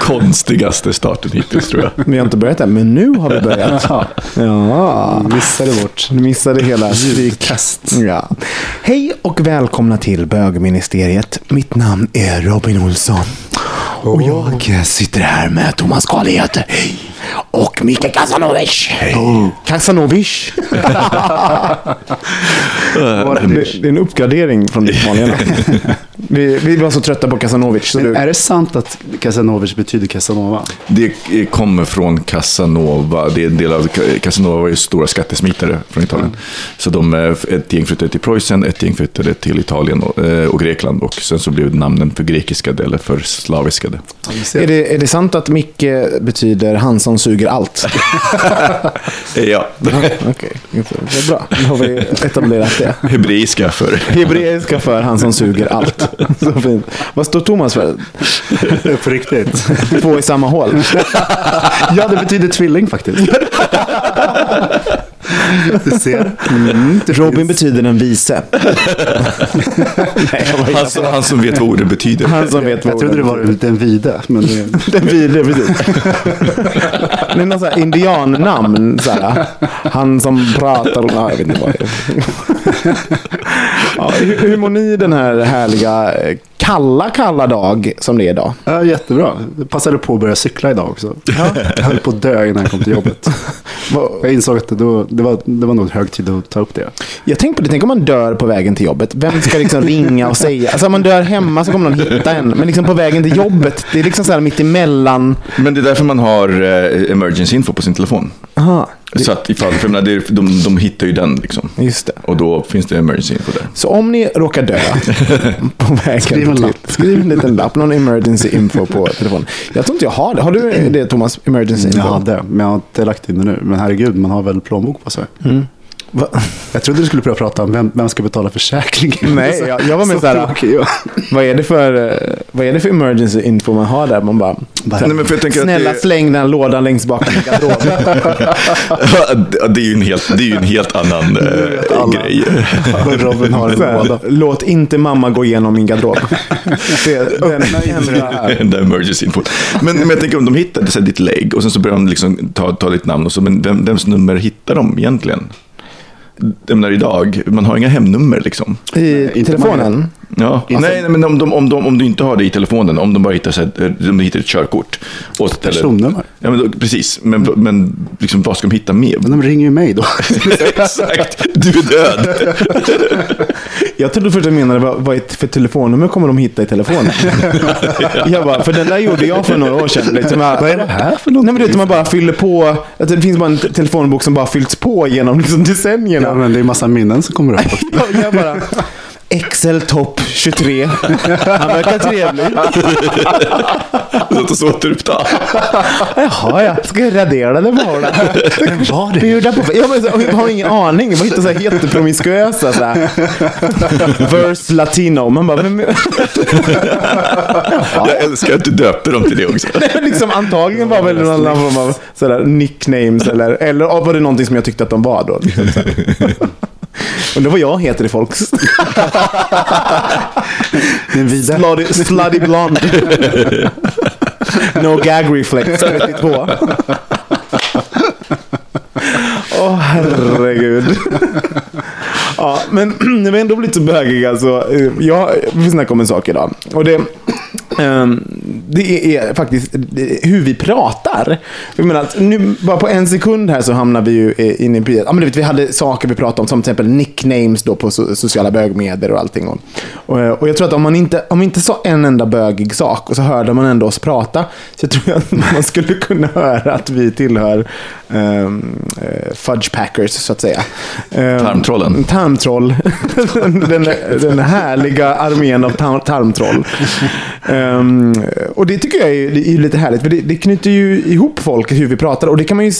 Konstigaste starten hittills tror jag. Vi har inte börjat än, men nu har vi börjat. Ja, Missade vårt du missade hela ljudkast. Ja. Hej och välkomna till bögministeriet. Mitt namn är Robin Olsson. Och jag sitter här med Thomas Karlhed. Och Mikael Kasanovic. Kasanovic. det, det är en uppgradering från ditt vanliga vi, vi var så trötta på Kasanovic. Så Men du, är det sant att Casanovic betyder Casanova? Det kommer från Casanova. Det är en del av Casanova var ju stora skattesmitare från Italien. Så de, eh, ett gäng flyttade till Preussen, ett gäng flyttade till Italien och, eh, och Grekland. Och sen så blev namnen för grekiskade eller för slaviskade. är, det, är det sant att Micke betyder han som suger allt? Ja, Okej, det är bra. Då har vi etablerat det. hebreiska för... Hebreiska för han som suger allt. Så fint. Vad står Thomas för? På riktigt? Två i samma hål. ja, det betyder tvilling faktiskt. Du ser. Mm. Robin betyder den vise. Nej, Han, som- han som vet vad ordet betyder. han som vet vad Jag trodde det var den vide. Men det, Den vide, precis. Det är någon sån här indiannamn. Så här. Han som pratar. Ja, jag vet inte vad det är. Ja, hur, hur mår ni den här härliga eh, kalla, kalla dag som det är idag? ja, jättebra. Jag passade på att börja cykla idag också. Jag höll på att dö innan jag kom till jobbet. Jag insåg att det, då, det, var, det var nog hög tid att ta upp det. Jag tänkte på det, tänk om man dör på vägen till jobbet. Vem ska liksom ringa och säga? Alltså om man dör hemma så kommer någon hitta en. Men liksom på vägen till jobbet, det är liksom så här mitt emellan. Men det är därför man har eh, emergency info på sin telefon. Aha, Så att ifall, för menar, det de, de hittar ju den liksom. just det. Och då finns det emergency info där. Så om ni råkar dö på vägen Skriv en till, lapp. skriv en liten lapp, någon emergency info på telefonen. Jag tror inte jag har det. Har du det Thomas? Emergency info? Jag hade, men jag har inte lagt in det nu. Men herregud, man har väl plånbok på sig. Va? Jag trodde du skulle börja prata om vem, vem ska betala försäkringen. Nej, jag- jag var med så så här- tråkig, ja. Vad är, det för, vad är det för emergency info man har där? Man bara, Bara- Nej, men för jag tänker att snälla det- släng den lådan längst bak i garderoben. Det är ju en helt, det är ju en helt annan alla. grej. Robin har en låda. Låt inte mamma gå igenom min garderob. Det, den Den där emergency info. Men, men jag tänker om de hittar så här, ditt lägg och sen så börjar de liksom ta, ta ditt namn och så, men vem, vems nummer hittar de egentligen? Jag menar idag, man har inga hemnummer liksom. I Inte telefonen. Ja. nej, nej, men om, de, om, de, om du inte har det i telefonen, om de bara hittar, så här, om de hittar ett körkort. Och, eller, Personnummer. ja, men då, precis, men, men liksom, vad ska de hitta med? Men de ringer ju mig då. Exakt, du är död. Jag trodde först att du menade vad, vad är det för telefonnummer kommer de hitta i telefonen? jag bara, för den där gjorde jag för några år sedan. Liksom, jag, Vad är det här för något? Nej, men du vet, man bara fyller på. Att det finns bara en te- telefonbok som bara fyllts på genom liksom, decennierna. Ja, men det är massa minnen som kommer upp. jag, jag bara, Excel topp 23. Han verkar trevlig. Låt oss återuppta. Jaha, jag ska radera det bara. Vem var det? Bjuda på, ja, men, så- jag har ingen aning. Man hittar så här jättepromiskuösa. Så här. Verse latino. Man bara, vem, Jag älskar att du döpte dem till det också. liksom, antagligen var väl någon form av sådär, nicknames. Eller, eller var det någonting som jag tyckte att de var då. Liksom, så. Undrar vad jag heter i folks. Den vida. Slutty, slutty blonde. No gag reflex 32. Åh herregud. ja, men när vi ändå blivit så bögiga så. Jag vill snacka om en sak idag. Och det, Ehm, det är faktiskt hur vi pratar. Jag menar, att nu, bara på en sekund här så hamnar vi ju inne i... Ja, men vet, vi hade saker vi pratade om, som till exempel nicknames då på sociala bögmedier och allting. Och, och, jag tror att om man, inte, om man inte sa en enda bögig sak och så hörde man ändå oss prata, så jag tror att man skulle kunna höra att vi tillhör um, fudge packers, så att säga. Um, Tarmtrollen. Tarmtroll. den, den, härliga armén av tar tarmtroll. Ehm, och det tycker jag är, är lite härligt, för det, det knyter ju ihop folk hur vi pratar. Och det kan man ju,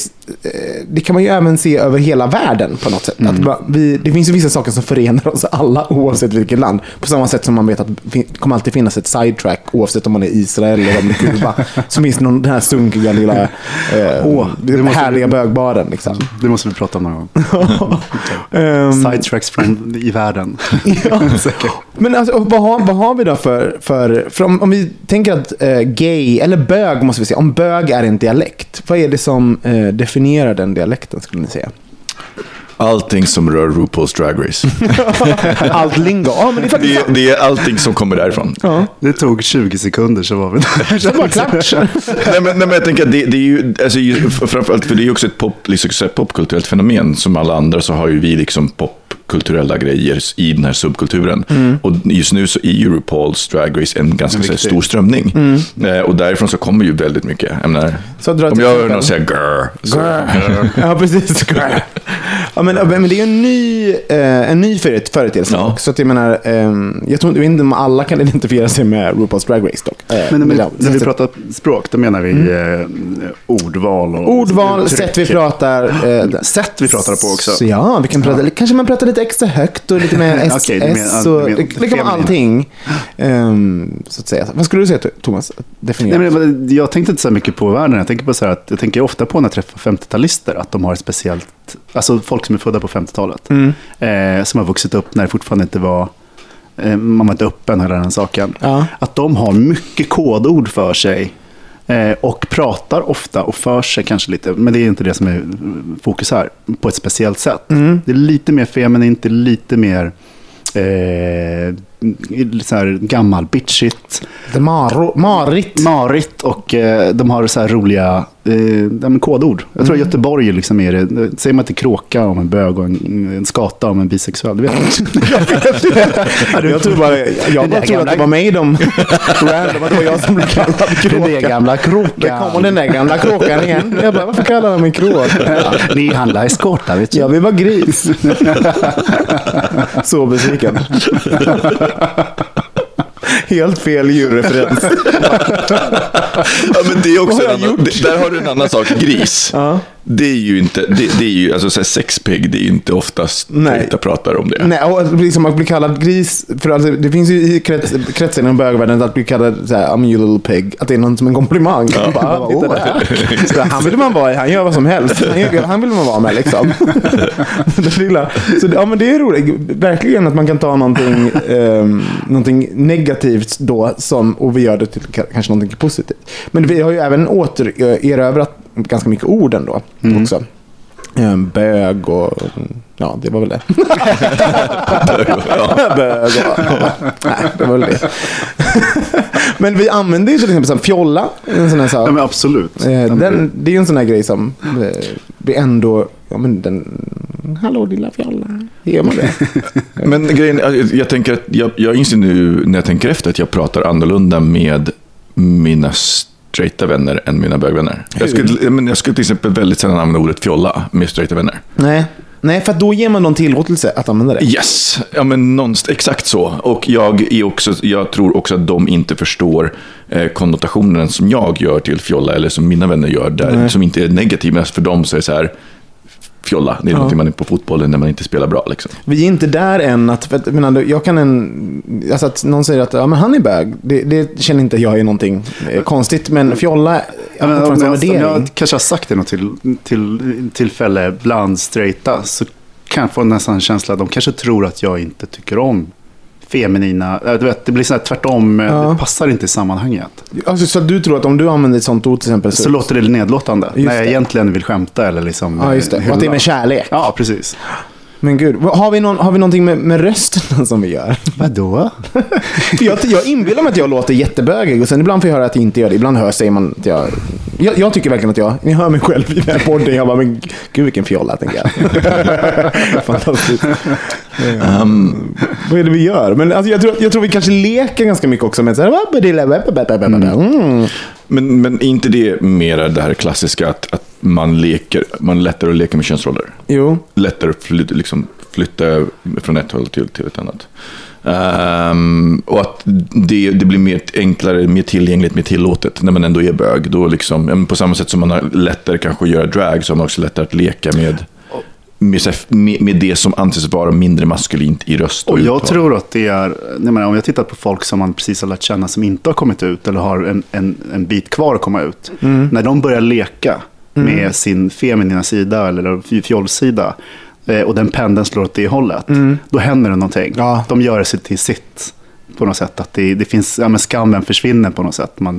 det kan man ju även se över hela världen på något sätt. Att Mm. va- vi, det finns ju vissa saker som förenar oss alla oavsett vilket land. På samma sätt som man vet att det kommer alltid finnas ett sidetrack oavsett om man är Israel eller om det är Kuba. Så finns det någon, den här sunkiga lilla eh, Åh, det härliga vi- bögbaren. Liksom. Det måste vi prata om någon gång. Ehm, Sidetracks från i världen. Men alltså, vad, har, vad har vi då för... för, för om, om vi tänker att eh, gay, eller bög måste vi säga. Om bög är en dialekt, vad är det som eh, definierar den dialekten skulle ni säga? Allting som rör RuPaul's Drag Race. Allt lingo. Ja, men det är Det, är- det är allting som kommer därifrån. Det tog 20 sekunder så var vi där. Det var klart. nej, men, nej, men jag tänker att det, det är ju, alltså, framförallt för det är ju också ett pop, liksom, popkulturellt fenomen. Som alla andra så har ju vi liksom popkulturella grejer i den här subkulturen. Och just nu så är ju RuPaul's Drag Race en ganska så här, stor strömning. Eh, och därifrån så kommer ju väldigt mycket. Jag menar, Så dra om jag hör någon säga grr, så, Ja, precis. Ja, men, men det är ju en ny, eh, en ny föret- företeelse Ja. Så att jag menar, ehm, jag tror inte om alla kan identifiera sig med RuPaul's Drag Race dock. Eh, Men, men ja, när vi så- pratar språk, då menar vi eh, ordval och Ordval, sätt vi pratar. Eh, Sätt vi pratar på också. Så ja, vi kan prata, kanske man pratar lite extra högt och lite mer S, Okej, du menar- S du och vara feminin. allting. Ehm, så att säga. Vad skulle du säga Thomas? Definiera. Nej, men jag tänkte inte så mycket på världen. Jag tänker på så här att jag tänker ofta på när jag träffar 50-talister att de har ett speciellt, alltså folk som är födda på 50-talet. Mm. Eh, som har vuxit upp när det fortfarande inte var, eh, man var inte öppen hela den saken. Ja. Att de har mycket kodord för sig. Eh, och pratar ofta och för sig kanske lite, men det är inte det som är fokus här, på ett speciellt sätt. Mm. Det är lite mer feminint, det är lite mer eh, så här gammal bitchigt. Maro, Marit. Marit och eh, de har så här roliga eh, ja, kodord. Jag tror att Göteborg liksom är det. Säger man inte kråka om en bög och en, en skata om en bisexuell? Det vet jag inte. jag tror bara, jag bara tror att det var mig de random, det var jag som blev kallad kråka. Det är gamla kråkan. Där kommer den där gamla kråkan igen. Jag bara, varför kallar de mig kråka? Ni handlar i skåta, vet du. Jag vill vara gris. Så besviken. Helt fel djurreferens. Ja, men det är också har annan, det, där har du en annan sak. Gris. Ja. Det är ju inte, det, det är ju, alltså så här, sexpig, det är ju inte oftast Nej. straighta pratar om det. Nej, och liksom att bli kallad gris, för alltså, det finns ju i krets, kretsen inom bögvärlden att bli kallad så här, I'm you little pig, att det är någon som en komplimang. Man Bara, där. Så han vill man vara han gör vad som helst. Han, gör, han vill man vara med liksom. det lilla. Så, ja, men det är roligt. Verkligen att man kan ta någonting, um, någonting negativt då som, och vi gör det till ka- kanske någonting positivt. Men vi har ju även återerövrat ganska mycket ord ändå också. Ehm, Bög och... Ja, det var väl det. Bög och... Nej, det var väl det. Men vi använder ju till exempel så här fjolla. En sån här sak. Ja, men absolut. Eh, den, det är ju en sån här grej som eh, vi ändå... Ja, men den... Hallå lilla fjolla. Gör man det? Men grejen, jag, jag tänker att jag, jag inser nu när jag tänker efter att jag pratar annorlunda med mina straighta vänner än mina bögvänner. Jag skulle, men jag skulle till exempel väldigt sällan använda ordet fjolla med straighta vänner. Nej. Nej, för då ger man någon tillåtelse att använda det. Yes, ja men någonstans, exakt så. Och jag, är också, jag tror också att de inte förstår eh, konnotationen som jag gör till fjolla eller som mina vänner gör, där, som inte är negativ. Men för dem så är det så här, fjolla, det är någonting man är på fotbollen när man inte spelar bra. Liksom. Vi är inte där än att, för jag, menar, jag kan en, alltså att någon säger att ja, men han är bög, det, det känner inte jag är någonting eh, konstigt. Men fjolla Ja, har men, om, jag, om jag kanske har sagt det något till, till, tillfälle bland straighta så kan jag få nästan en känsla att de kanske tror att jag inte tycker om feminina, äh, du vet, det blir så här tvärtom, eh, Ja. det passar inte i sammanhanget. Alltså, så du tror att om du använder ett sånt ord till exempel Så låter det nedlåtande, Just när jag det. egentligen vill skämta eller liksom Ja, just det. eh, Och att det är hylla. med kärlek. Ja, precis. Men gud, har vi, någon, har vi någonting med, med rösten som vi gör? Vadå? Jag, jag inbillar mig att jag låter jättebögig och sen ibland får jag höra att jag inte gör det. Ibland hör, säger man att jag... Jag, jag tycker verkligen att jag... Ni hör mig själv i den här podden. Jag bara, men gud vilken fjolla, tänker jag. Fantastiskt. Um, Vad är det vi gör? Men alltså, jag, tror, jag tror vi kanske leker ganska mycket också med så här... Mm. men, men är inte det mera det här klassiska att, att man leker, man lättare att leka med könsroller? Jo. lättare att flytta, liksom, flytta från ett håll till, till ett annat. Ehm, och att det, det blir mer enklare, mer tillgängligt, mer tillåtet när man ändå är bög. Då liksom, på samma sätt som man har lättare kanske att göra drag så har man också lättare att leka med, med, med, det som anses vara mindre maskulint i röst och, Och jag uttal. tror att det är, jag menar, om jag tittar på folk som man precis har lärt känna som inte har kommit ut eller har en, en, en bit kvar att komma ut. Mm. När de börjar leka med sin feminina sida eller fjollsida och den pendeln slår åt det hållet, då händer det någonting. Mm. Ja. De gör sig till sitt på något sätt. Att det, det finns, ja, men skammen försvinner på något sätt. Man,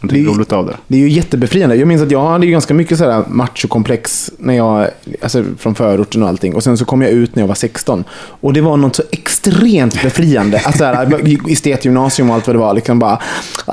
man Det är- roligt av det. Det är ju jättebefriande. Jag minns att jag hade ju ganska mycket sådär machokomplex när jag, alltså från förorten och allting. Och sen så kom jag ut när jag var 16. Och det var något så extremt befriande. Alltså såhär, i estetgymnasium och allt vad det var. Liksom bara,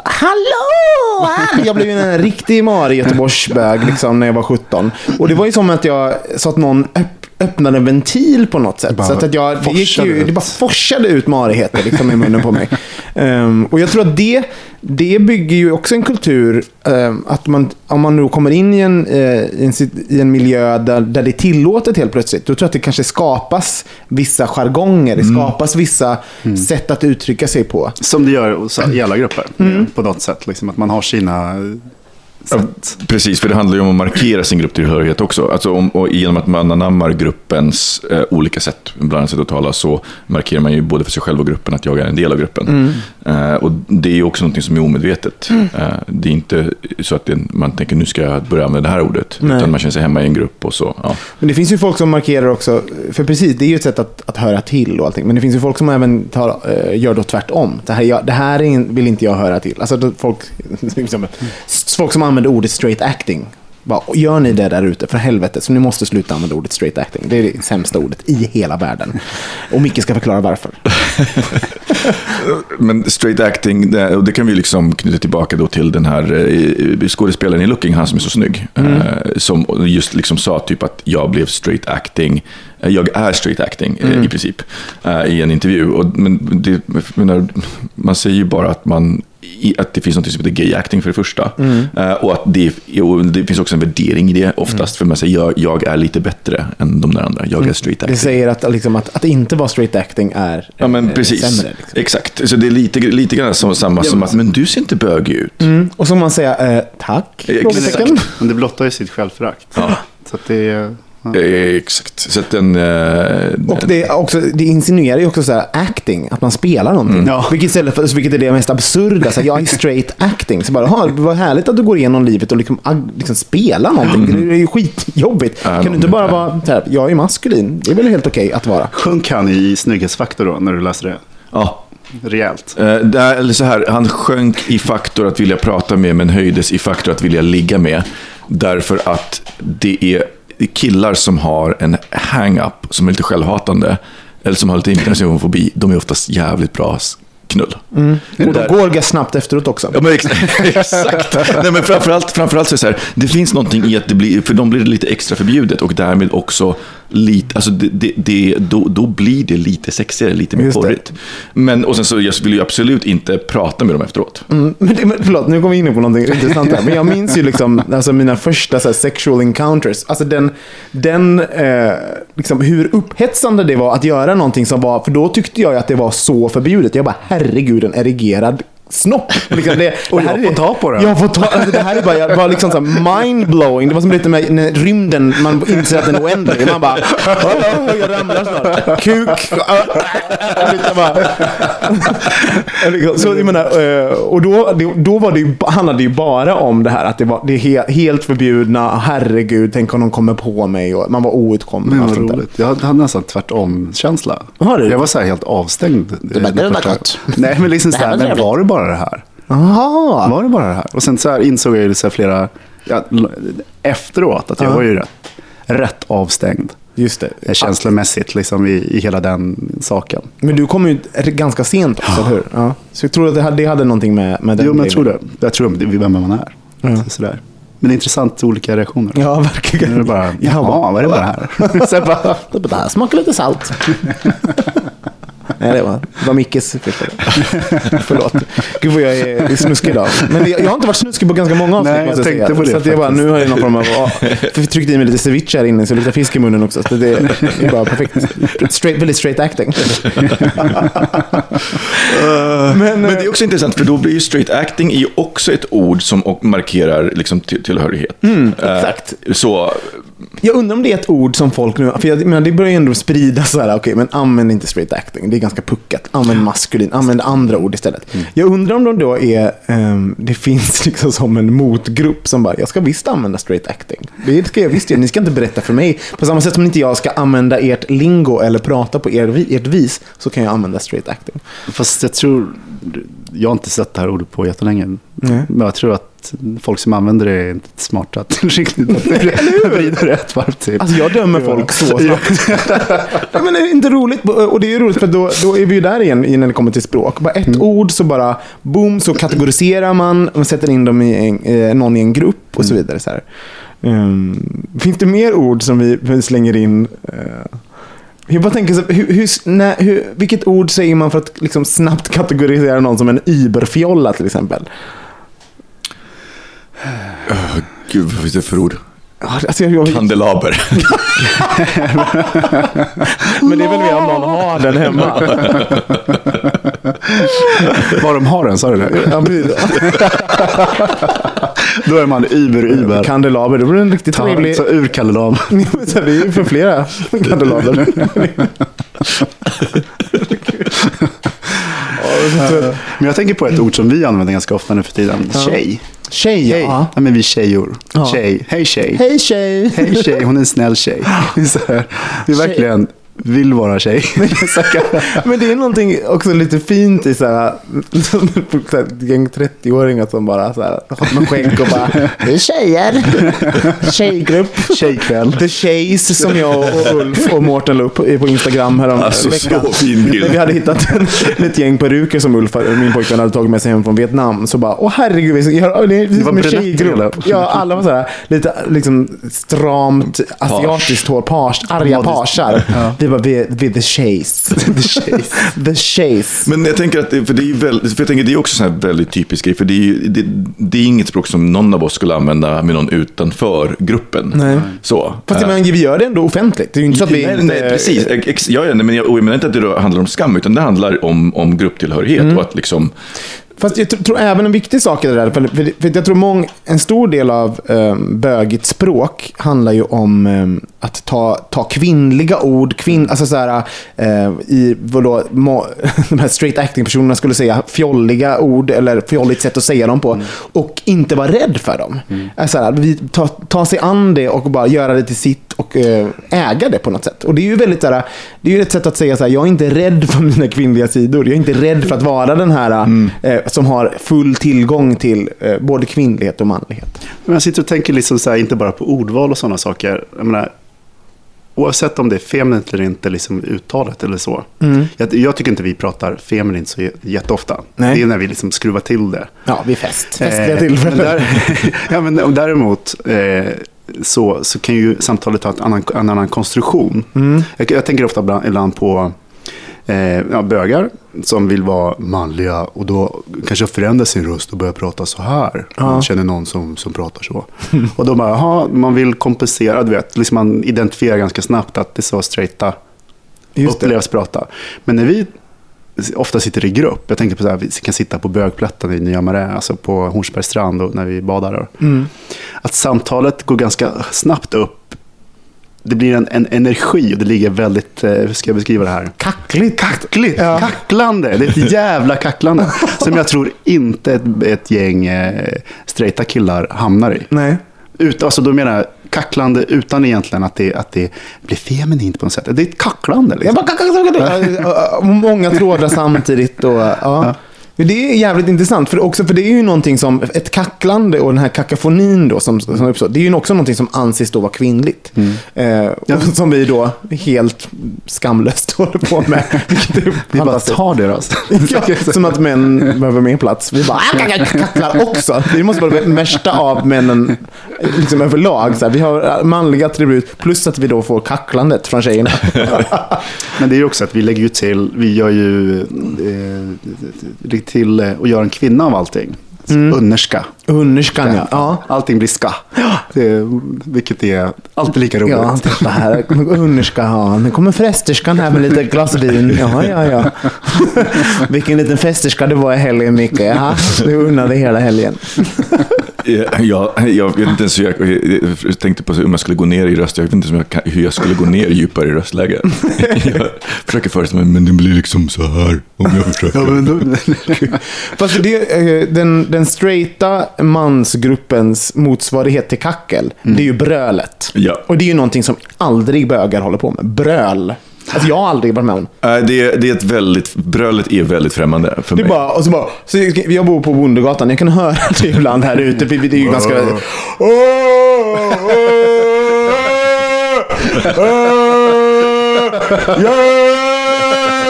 hallå! Jag blev en riktig Mari Göteborgsbög liksom, när jag var 17. Och det var ju som att jag, så att någon öpp, öppnade en ventil på något sätt. så att jag, det, gick ju, det bara forsade ut marigheter liksom, i munnen på mig. Ehm, och jag tror att det, det bygger ju också en kultur, ehm, att man, om man nu kommer in i en, eh, i en, i en miljö där, där det är tillåtet helt plötsligt, då tror jag att det kanske skapas vissa jargonger, det skapas vissa sätt att uttrycka sig på. Som det gör i alla grupper Mm. på något sätt. Liksom, att man har sina sätt. Precis, för det handlar ju om att markera sin grupptillhörighet också. Alltså om, och genom att man anammar gruppens eh, olika sätt, bland sätt att tala, så markerar man ju både för sig själv och gruppen att jag är en del av gruppen. Eh, och det är ju också något som är omedvetet. Eh, det är inte så att det, man tänker nu ska jag börja använda det här ordet, Nej. utan man känner sig hemma i en grupp och så. Ja. Men det finns ju folk som markerar också, för precis, det är ju ett sätt att, att höra till och allting. Men det finns ju folk som även tar, eh, gör då tvärtom. Det här, jag, det här vill inte jag höra till. Alltså folk, liksom, folk som använder ordet straight acting. Bara, gör ni det där ute, för helvete, så ni måste sluta använda ordet straight acting. Det är det sämsta ordet i hela världen. Och Micke ska förklara varför. Men straight acting, det, och det kan vi liksom knyta tillbaka då till den här eh, skådespelaren i Looking, han som är så snygg. Mm. Eh, som just liksom sa typ att jag blev straight acting, eh, jag är straight acting Mm. i princip, i en intervju. Och, men det, menar, man säger ju bara att man att det finns något som heter gay acting för det första. Mm. Och att det, och det finns också en värdering i det oftast. För man säger jag, jag är lite bättre än de där andra. Jag är straight Mm. Det acting. säger att, liksom, att, att inte vara straight acting är Ja men eh, precis. sämre. Liksom. Exakt. Så det är lite, lite grann som, samma som att, men du ser inte bögig ut. Mm. Och så man säga eh, tack? Exakt. Men det blottar ju sitt självförakt. Ja. Så att det är... Eh, Exakt. Så att den... eh, Och det, också, det insinuerar ju också så här acting, att man spelar någonting. Ja. Vilket, istället för, vilket är det mest absurda. Så här, jag är straight acting. Så bara, "Jaha, vad härligt att du går igenom livet och liksom, liksom spela någonting. Det är ju skitjobbigt. Ja, kan du inte bara vara så här, jag är maskulin. Det är väl helt okej att vara. Sjönk han i snygghetsfaktor då, när du läser det? ja. Rejält. Eh, det är, eller så här, han sjönk i faktor att vilja prata med, men höjdes i faktor att vilja ligga med. Därför att det är killar som har en hang-up, som är lite självhatande, eller som har lite imitationfobi, de är oftast jävligt bra knull. Och då går det snabbt efteråt också. Ja, men ex exakt. Nej, men framförallt, framförallt så är det så här, det finns någonting i att det blir, för dem blir det lite extra förbjudet och därmed också lite, alltså det, det, det, då, då blir det lite sexigare, lite mer porrigt. Men, och sen så jag vill ju absolut inte prata med dem efteråt. Mm, men, det- men, förlåt, nu kommer vi in på någonting intressant här. Men jag minns ju liksom, alltså mina första så här, sexual encounters. Alltså den, den eh, liksom, hur upphetsande det var att göra någonting som var, för då tyckte jag att det var så förbjudet. Jag bara, herregud, en erigerad snopp. Liksom det, Och det här jag är- får ta på den. Jag får ta, alltså det här är bara, jag var liksom så mindblowing. Det var som lite med när rymden, man inser att den är oändlig. Man bara, "Åh, jag ramlar snart. Kuk. Bara, så jag menar, eh, och då, då var det ju, handlade det ju bara om det här att det var det är he, helt förbjudna, herregud, tänk om de kommer på mig och man var outkomlig. Men vad roligt. Jag hade nästan tvärtom-känsla. Har du? Jag var så här helt avstängd. bara, det var gott. Nej, men liksom så här men var det bara det här? Aha. Var det bara det här? Och sen så här insåg jag ju så här flera, ja, efteråt att jag Ja. var ju rätt, rätt avstängd. Just det. eh, Känslomässigt liksom i, i hela den saken. Men du kom ju ganska sent också, eller hur? Ja. Så jag tror att det hade, det hade nåågonting med, med den Jo, men jag tror det. Jag tror det, vem man är. Ja. Så, sådär. Men det är intressant olika reaktioner. Ja, Nu verkligen. är det bara, jaha, bara, vad är det bara här? Sen bara, Det här smakar lite salt. Nej, det var, det var Mickes första. Förlåt. Gud vad jag är snuskig idag. Men jag, jag har inte varit snuskig på ganska många avsnitt. Nej, jag tänkte säga. på det Så att jag bara, nu har jag någon form av... för jag tryckte i mig lite ceviche här inne så det luktar fisk i munnen också. Så det, är bara perfekt. Straight, väldigt straight acting. Men, det är också intressant, för då blir ju straight acting är ju också ett ord som markerar liksom till, tillhörighet. Mm, Eh, exakt. så, Jag undrar om det är ett ord som folk nu... För jag menar, det börjar ju ändå spridas så här, okej, men använd inte straight acting. Det är ganska puckat. Använd maskulin, använd andra ord istället. Jag undrar om de då är... ehm, det finns liksom som en motgrupp som bara, jag ska visst använda straight acting. Det ska jag visst göra. Ni ska inte berätta för mig. På samma sätt som inte jag ska använda ert lingo eller prata på er, ert vis, så kan jag använda straight acting. fast jag tror, jag har inte sett det här ordet på jättelänge. Nej. Men jag tror att folk som använder det är inte smarta till riktigt att vrida rätt varv till. Alltså jag dömer folk så snabbt. ja, men det är inte roligt. Och det är roligt för då, då är vi ju där igen när det kommer till språk. Bara ett ord så bara boom så kategoriserar man och sätter in dem i en, eh, någon i en grupp och så vidare. Så. Ehm, finns det mer ord som vi, slänger in? Uh, jag bara tänker, så, hur, hur, när, hur, vilket ord säger man för att liksom snabbt kategorisera någon som en überfjolla till exempel? Gud vad finns det för ord? Alltså, jag, jag, Kandelaber. men det är väl mer om någon har den hemma. Var de har den, sa du det? Ja. Då är man über, über. Kandelaber, det blir en riktigt Ta, trevlig... så ur Kalledam. Så det är ju för flera kandelaber. Men jag tänker på ett ord som vi använder ganska ofta nu för tiden. Tjej. Tjej, Hej. ja. Ja, men vi tjejor. Ja. Tjej. Hej tjej. Hej tjej. Hej tjej, hon är en snäll tjej. Det är, så här, det är verkligen, vill vara tjej. Men det är någonting också lite fint i så här, så här ett gäng 30-åringar som bara så här, har med skägg och bara Det är tjejer. Tjejgrupp. Tjejkväll. The Chase som jag och Ulf och Mårten la upp på Instagram härom Alltså, veckan. så fin bild. Vi hade hittat en, ett gäng peruker som Ulf, min pojkvän, hade tagit med sig hem från Vietnam. Så bara, åh herregud, vi göra, det är var som en tjejgrupp. eller? Ja, alla var så här, lite liksom stramt asiatiskt hår, page, arga Modest. pagar. Vi bara, vi, vi the Chase. The Chase. the Chase. Men jag tänker att det, för det är väldigt, för jag tänker det är också så här väldigt typisk grej, för det är, det, det är inget språk som någon av oss skulle använda med någon utanför gruppen. Nej. Så. Fast jag Eh, menar, vi gör det ändå offentligt. Det är ju inte så att vi nej, inte... nej, precis. Ex, ja, ja, nej, men jag, jag menar inte att det handlar om skam, utan det handlar om, om grupptillhörighet. Mm. Och att liksom, Fast jag tr- tror även en viktig sak i det där, för, för, jag tror mång, en stor del av um, bögigt språk handlar ju om ehm, att ta, ta kvinnliga ord, kvinn, alltså så här, eh, i vadå, må, de här straight acting-personerna skulle säga fjolliga ord eller fjolligt sätt att säga dem på och inte vara rädd för dem. Alltså här, vi ta, ta sig an det och bara göra det till sitt och eh, äga det på något sätt. Och det är ju väldigt så här, det är ju ett sätt att säga så här, jag är inte rädd för mina kvinnliga sidor. Jag är inte rädd för att vara den här eh, som har full tillgång till eh, både kvinnlighet och manlighet. Men jag sitter och tänker liksom så här, inte bara på ordval och sådana saker. Jag menar, oavsett om det är feminint eller inte, liksom uttalet eller så. Jag, jag tycker inte vi pratar feminint så jätteofta. Nej. Det är när vi liksom skruvar till det. Ja, vid fest. Festliga Eh, tillfällen. där, ja, men däremot eh, så, så kan ju samtalet ha ett annan, en annan konstruktion. Mm. Jag, jag tänker ofta ibland, ibland på eh, ja, bögar som vill vara manliga och då kanske förändra sin röst och börja prata så här. Man känner någon som, som pratar så. och då bara, jaha, man vill kompensera, du vet. Liksom man identifierar ganska snabbt att det är så straighta Just det. upplevs prata. Men när vi ofta sitter i grupp. Jag tänker på så här, vi kan sitta på bögplätten i Nya Marä, alltså på Hornsbergs strand och när vi badar. där. Att samtalet går ganska snabbt upp. Det blir en, en energi och det ligger väldigt, eh, hur ska jag beskriva det här? Kackligt. Kackligt, Ja. kacklande. Det är ett jävla kacklande. som jag tror inte ett, ett gäng eh, straighta killar hamnar i. Nej. Ut, alltså då menar jag kacklande utan egentligen att det, att det blir feminint på något sätt. Det är ett kacklande. Jag Liksom. kack, kack, kack. Många trådar samtidigt. Och, ja. Det är jävligt intressant, för, också, för det är ju någonting som, ett kacklande och den här kakafonin då som, som uppstår, det är ju också någonting som anses då vara kvinnligt. Eh, och Som vi då helt skamlöst håller på med. Vi bara tar deras. Ja, som att män behöver mer plats. Vi bara "Ah, kacklar också. Det måste vara det värsta av männen liksom överlag. Så här, vi har manliga attribut plus att vi då får kacklandet från tjejerna. Men det är ju också att vi lägger ju till, vi gör ju eh, till eh, och gör en kvinna av allting. Mm. Underska. Underskan ja. ja. Allting blir ska. Det, vilket är alltid lika roligt. Ja, titta här. Underska, ja. Nu kommer frästerskan här med lite glas vin. Ja, ja, ja. Vilken liten festerska det var i helgen, Micke. Ja, du unnade hela helgen. Ja, jag vet inte ens hur jag, jag tänkte på om jag skulle gå ner i röst. Jag vet inte om jag hur jag skulle gå ner djupare i röstläge. Jag försöker föreställa mig, men det blir liksom så här om jag försöker. Ja, men då, Fast det, eh, den, den straighta mansgruppens motsvarighet till kackel, det är ju brölet. Ja. Och det är ju någonting som aldrig bögar håller på med. Bröl. Alltså jag har aldrig varit med om. Det, det är ett väldigt, brölet är väldigt främmande för Det är mig. bara, och så bara, så jag bor på Bondegatan, jag kan höra det ibland här ute. för Det är ju ganska...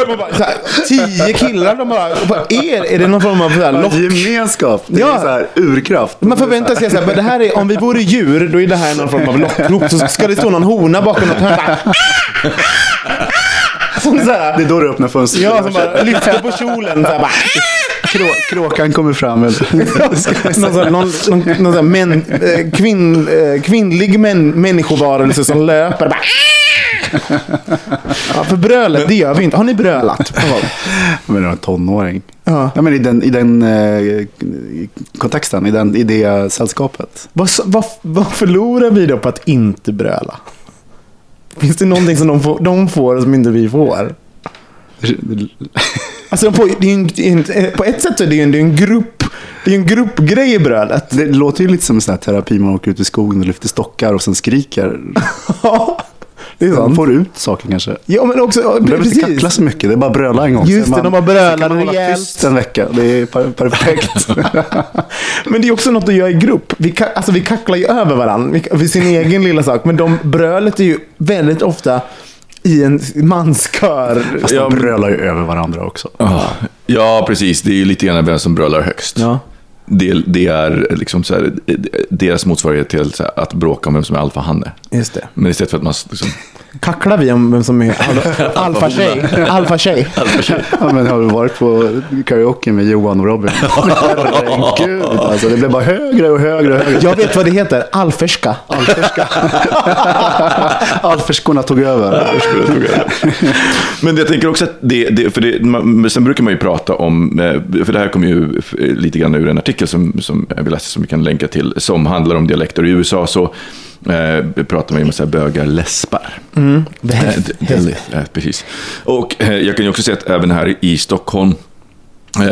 Man bara, så här, Tio killar, de bara, vad är, är det någon form av så här lock? gemenskap. Det är Ja. så här urkraft. Man förväntar sig att det här är, om vi vore djur, då är det här någon form av lockrop. Så ska det stå någon hona bakom något hörn. Det är då du öppnar fönstret. Ja, som bara lyfter på kjolen. Så här, bara. Krå, kråkan kommer fram. någon någon, någon, någon män, eh, kvinn, eh, kvinnlig män, människovarelse som löper. Bara. Ja, för brölet, det gör vi inte. Har ni brölat? Men det var en tonåring. Ja. Ja, men i den, i den eh, kontexten, i, den, i det sällskapet. Vad, vad, vad förlorar vi då på att inte bröla? Finns det någonting som de får, de får som inte vi får? Alltså får, det är en, en, på ett sätt så är det ju en, det är en grupp det är en gruppgrej i brödet. Det låter ju lite som en sån här terapi man åker ut i skogen och lyfter stockar och sen skriker. Ja, det är Man sant. får ut saker kanske. Ja, men också, Man behöver inte kackla så mycket, det är bara bröla en gång. Just Så det, man- de bara brölar kan man hålla rejält. tyst en vecka. Det är per- perfekt. Men det är också något att göra i grupp. Vi, alltså, vi kacklar ju över varandra vi, för sin egen lilla sak. Men de brölet är ju väldigt ofta i en manskör. Fast de brölar ju över varandra också. Ja, precis. Det är ju lite grann vem som brölar högst. Ja. Det, det är liksom så här, deras motsvarighet till att bråka om vem som är alfahanne. Just det. Men istället för att man liksom, Kacklar vi om vem som är al- alfa-tjej? Alfa-tjej. Ja, men har du varit på karaoke med Johan och Robin? Herregud, alltså, det blev bara högre och högre och högre. Jag vet vad det heter. Alferska. Alferska. Alferskorna tog över. Men jag tänker också att det, det för det, man, sen brukar man ju prata om, eh, för det här kommer ju lite grann ur en artikel som, som vi läste som vi kan länka till, som handlar om dialekter. I USA så eh, pratar man ju om så här bögar läspar. Mm. Eh, det- det- eh, precis. Och eh, jag kan ju också säga att även här i Stockholm eh,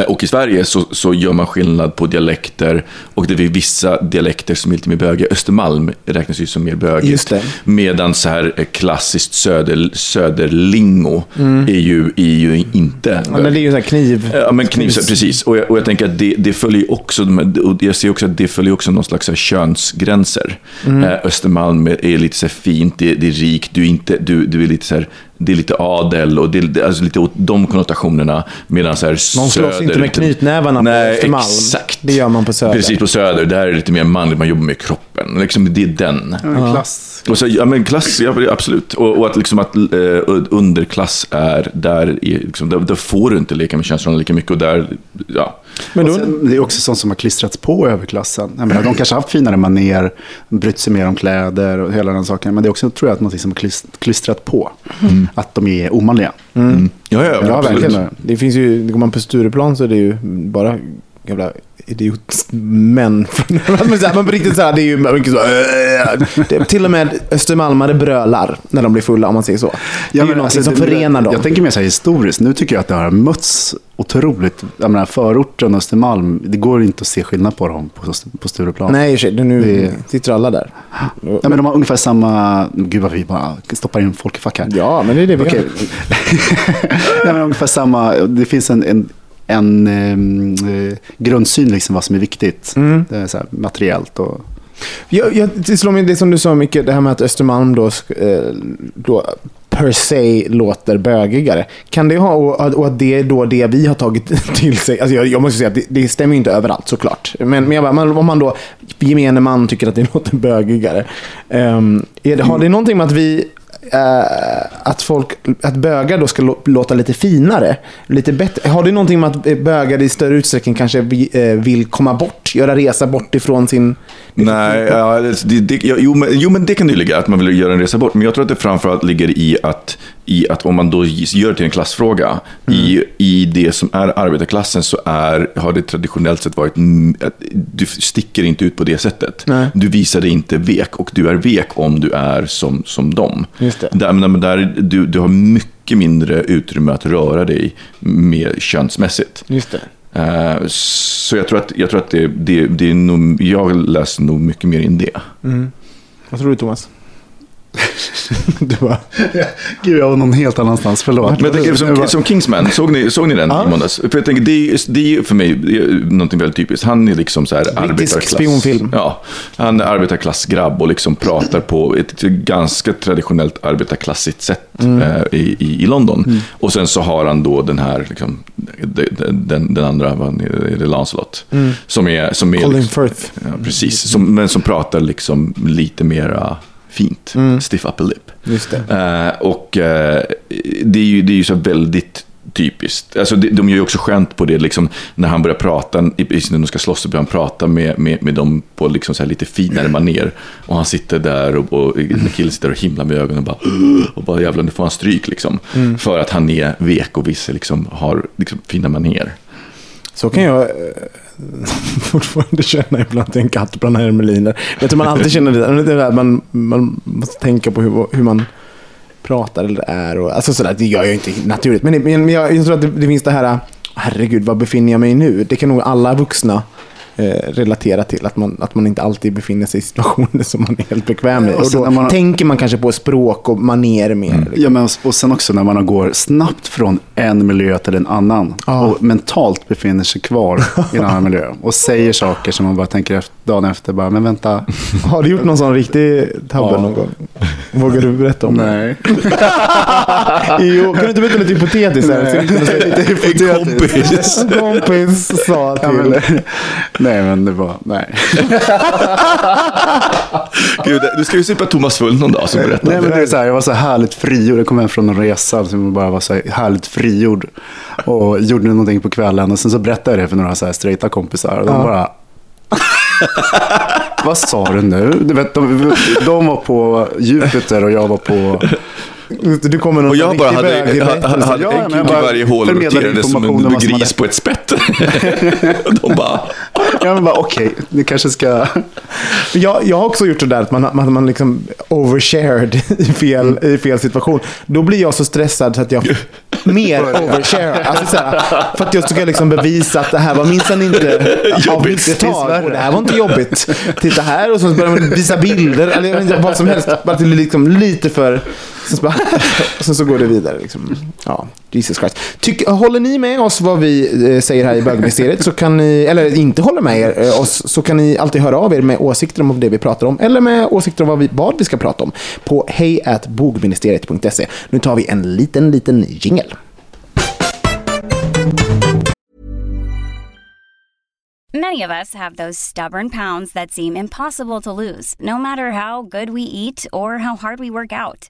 och i Sverige så, så gör man skillnad på dialekter och det är vissa dialekter som är lite mer bögiga. Östermalm räknas ju som mer bögigt. Medan så här eh, klassiskt söder, söderlingo är, ju, är ju inte Mm. Ja, men det är ju så här kniv. Ja, men kniv, precis. Och jag, och jag tänker att det, det följer också, och jag ser också att det följer också någon slags könsgränser. Mm. Eh, Östermalm är lite så här fint, det, det är rikt, du är, inte, du, du är lite så här, det är lite adel och det är det- alltså lite åt de konnotationerna. Medan så här Någon slåss söder, inte med knytnävarna på Östermalm. exakt. Det gör man på Söder. Precis, på Söder. Där är det lite mer manligt, man jobbar med kroppen. Liksom, det är den. Klass. Och så, ja, men klass, ja, absolut. Och, och att, liksom att eh, underklass är, där, är, liksom, där, där får du inte leka med könsroller lika mycket. Och där, ja. Men då, sen, det är också sånt som har klistrats på överklassen. Jag menar, de kanske har haft finare maner, brytt sig mer om kläder och hela den saken. Men det är också, tror jag, att något som har klist- klistrat på. Att de är omanliga. Ja, ja, ja, absolut. verkligen. Det finns ju, går man på Stureplan så är det ju bara jävla idiotmän. men på riktigt så här, det är ju mycket så. äh, är till och med östermalmare brölar när de blir fulla om man säger så. det är ju någonting alltså, som det- förenar dem. Jag tänker mer så här historiskt. Nu tycker jag att det har mötts otroligt. Jag menar, förorten Östermalm, det går inte att se skillnad på dem på, på Stureplan. Nej, det- nu Det- sitter alla där. Ja, men de har ungefär samma... Gud vad vi bara stoppar in folk i fack här. Ja, men det är det vi Okej. gör. Nej, men ungefär samma. Det finns en, en, en ehm, eh, grundsyn, liksom, vad som är viktigt. Mm. Det är så här, materiellt och... Jag, jag, det slår mig det som du sa mycket, det här med att Östermalm då, eh, då per se låter bögigare. Kan det ha, och, att det är då det vi har tagit till sig. Alltså jag, jag måste säga att det, det stämmer ju inte överallt såklart. Men, men jag bara, om man då, gemene man tycker att det låter bögigare. är det, har det någonting med att vi eh, Eh, att, folk, att bögar då ska låta lite finare, lite bättre. Har det någonting med att bögar i större utsträckning kanske eh, vill komma bort, göra resa bort ifrån sin... Nej, ja, det, det, jo, men, jo, men det kan det ju ligga, att man vill göra en resa bort. Men jag tror att det framförallt ligger i att, i att om man då gör det till en klassfråga, i, i det som är arbetarklassen så är, har det traditionellt sett varit, mm, att du sticker inte ut på det sättet. Nej. Du visar dig inte vek och du är vek om du är som, som dem. Där, men där, du, du har mycket mindre utrymme att röra dig mer könsmässigt. Just det. Eh, så jag tror att, jag tror att det, det, det är nog, jag läser nog mycket mer in det. Mm. Vad tror du Thomas? Du bara, Gud, jag var någon helt annanstans. Förlåt. Men jag tänker, som, som Kingsman, såg ni, såg ni den i måndags? För jag tänker, det, är, det är för mig någonting väldigt typiskt. Han är liksom så här arbetarklass. spionfilm. Ja, han är arbetarklassgrabb och liksom pratar på ett ganska traditionellt arbetarklassigt sätt Mm. eh, i, i, London. Och sen så har han då den här, liksom, den, den, andra, är det, Lancelot. Som är, som är Mm. Colin liksom, Firth. Ja, precis, som, men som pratar liksom lite mera fint. Stiff upper lip. Just det. Eh, och eh, det är ju, det är ju så väldigt typiskt. Alltså, de, de gör ju också skämt på det, liksom, när han börjar prata, precis när de ska slåss, så börjar han prata med, med, med dem på liksom så här lite finare maner. Och han sitter där och, och killen sitter och himlar med ögonen och bara, och bara jävlar, nu får han stryk liksom. För att han är vek och vissa liksom har liksom, fina maner. Så kan jag eh, fortfarande känna ibland till en katt bland hermeliner. Jag tror man alltid känner det. det där, man, man måste tänka på hur, hur man pratar eller är. Och, alltså sådär, det gör jag inte naturligt. Men, men jag, jag tror att det, det finns det här, herregud, var befinner jag mig nu? Det kan nog alla vuxna relatera till. Att man, att man inte alltid befinner sig i situationer som man är helt bekväm i. Och då man- tänker man kanske på språk och maner mer. liksom. Ja, men och sen också när man går snabbt från en miljö till en annan Ja. och mentalt befinner sig kvar i en annan miljö och säger saker som man bara tänker efter, dagen efter, bara, men vänta. Har du gjort någon sån riktig tabbe Ja. någon gång? Vågar du berätta om det? Nej. Jo, kan du inte berätta lite hypotetiskt? här? Säga- hypotetiskt. kompis. kompis sa till... Ja, men, nej, men det var, nej. Gud, du ska ju supa Thomas full någon dag, så berätta. nej men det är så här, jag var så här härligt frigjord. Jag kom hem från en resa som jag bara var så här härligt frigjord. Och gjorde någonting på kvällen. Och sen så berättade jag det för några så här straighta kompisar. Och de Ja. bara... Vad sa du nu? Du vet, de, de var på Jupiter och jag var på... Det, Du kommer någon Och jag bara hade, bög hade, hade, Ja, en kuk i varje hål och roterade som en gris på ett spett. De bara, Jag men bara okej, ni kanske ska... Jag, jag har också gjort det där att man, man, man liksom overshared i fel, i fel situation. Då blir jag så stressad så att jag mer overshare. Alltså så här, för att jag ska liksom bevisa att det här var minsann inte av Jobbigt. mitt tag. Och det här var inte jobbigt. Titta här och så börjar man visa bilder. Eller jag vet inte, vad som helst. Bara till liksom lite för... Sen så, bara, och sen så går det vidare. Liksom. Ja, Jesus Christ. Tyck, håller ni med oss vad vi eh, säger här i bögministeriet, så kan ni, eller inte håller med er, eh, oss, så kan ni alltid höra av er med åsikter om det vi pratar om, eller med åsikter om vad vi, vad vi ska prata om, på hejatbogministeriet.se. Nu tar vi en liten, liten jingel. Many of us have those stubborn pounds that seem impossible to lose, no matter how good we eat or how hard we work out.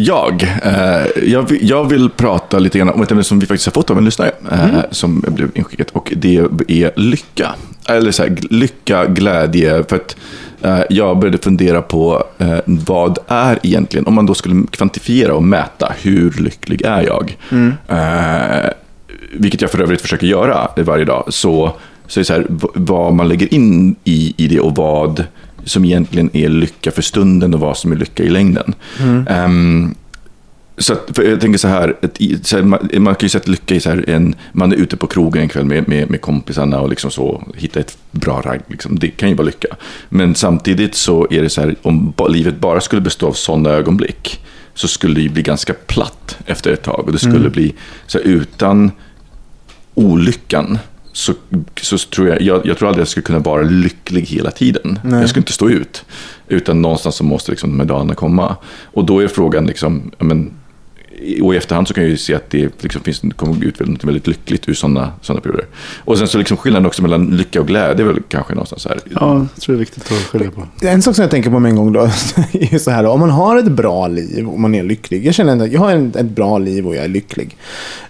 Jag, eh, jag, vill, jag vill prata lite grann om ett ämne som vi faktiskt har fått av en lyssnare. Eh, Som blev inskickat. Och det är lycka. Eller så här, lycka, glädje. För att eh, jag började fundera på eh, vad är egentligen, om man då skulle kvantifiera och mäta, hur lycklig är jag? Eh, vilket jag för övrigt försöker göra varje dag. Så, så är det så här, vad man lägger in i, i det och vad som egentligen är lycka för stunden och vad som är lycka i längden. Ehm, så att, jag tänker så här, ett, så här man, man kan ju sätta lycka i så här, en, man är ute på krogen en kväll med, med, med kompisarna och liksom så, hitta ett bra ragg. Liksom. Det kan ju vara lycka. Men samtidigt så är det så här, om livet bara skulle bestå av sådana ögonblick så skulle det ju bli ganska platt efter ett tag. Och det skulle bli, så här, utan olyckan så, så tror jag, jag, jag tror aldrig jag skulle kunna vara lycklig hela tiden. Jag skulle inte stå ut. Utan någonstans så måste liksom de här dagarna komma. Och då är frågan, liksom, men, och i efterhand så kan jag ju se att det liksom finns, kommer ut något väldigt lyckligt ur sådana såna perioder. Och sen så liksom skillnaden också mellan lycka och glädje är väl kanske någonstans här. Ja, jag tror det är viktigt att skilja på. En sak som jag tänker på med en gång då, är så här, om man har ett bra liv och man är lycklig. Jag känner att jag har ett bra liv och jag är lycklig.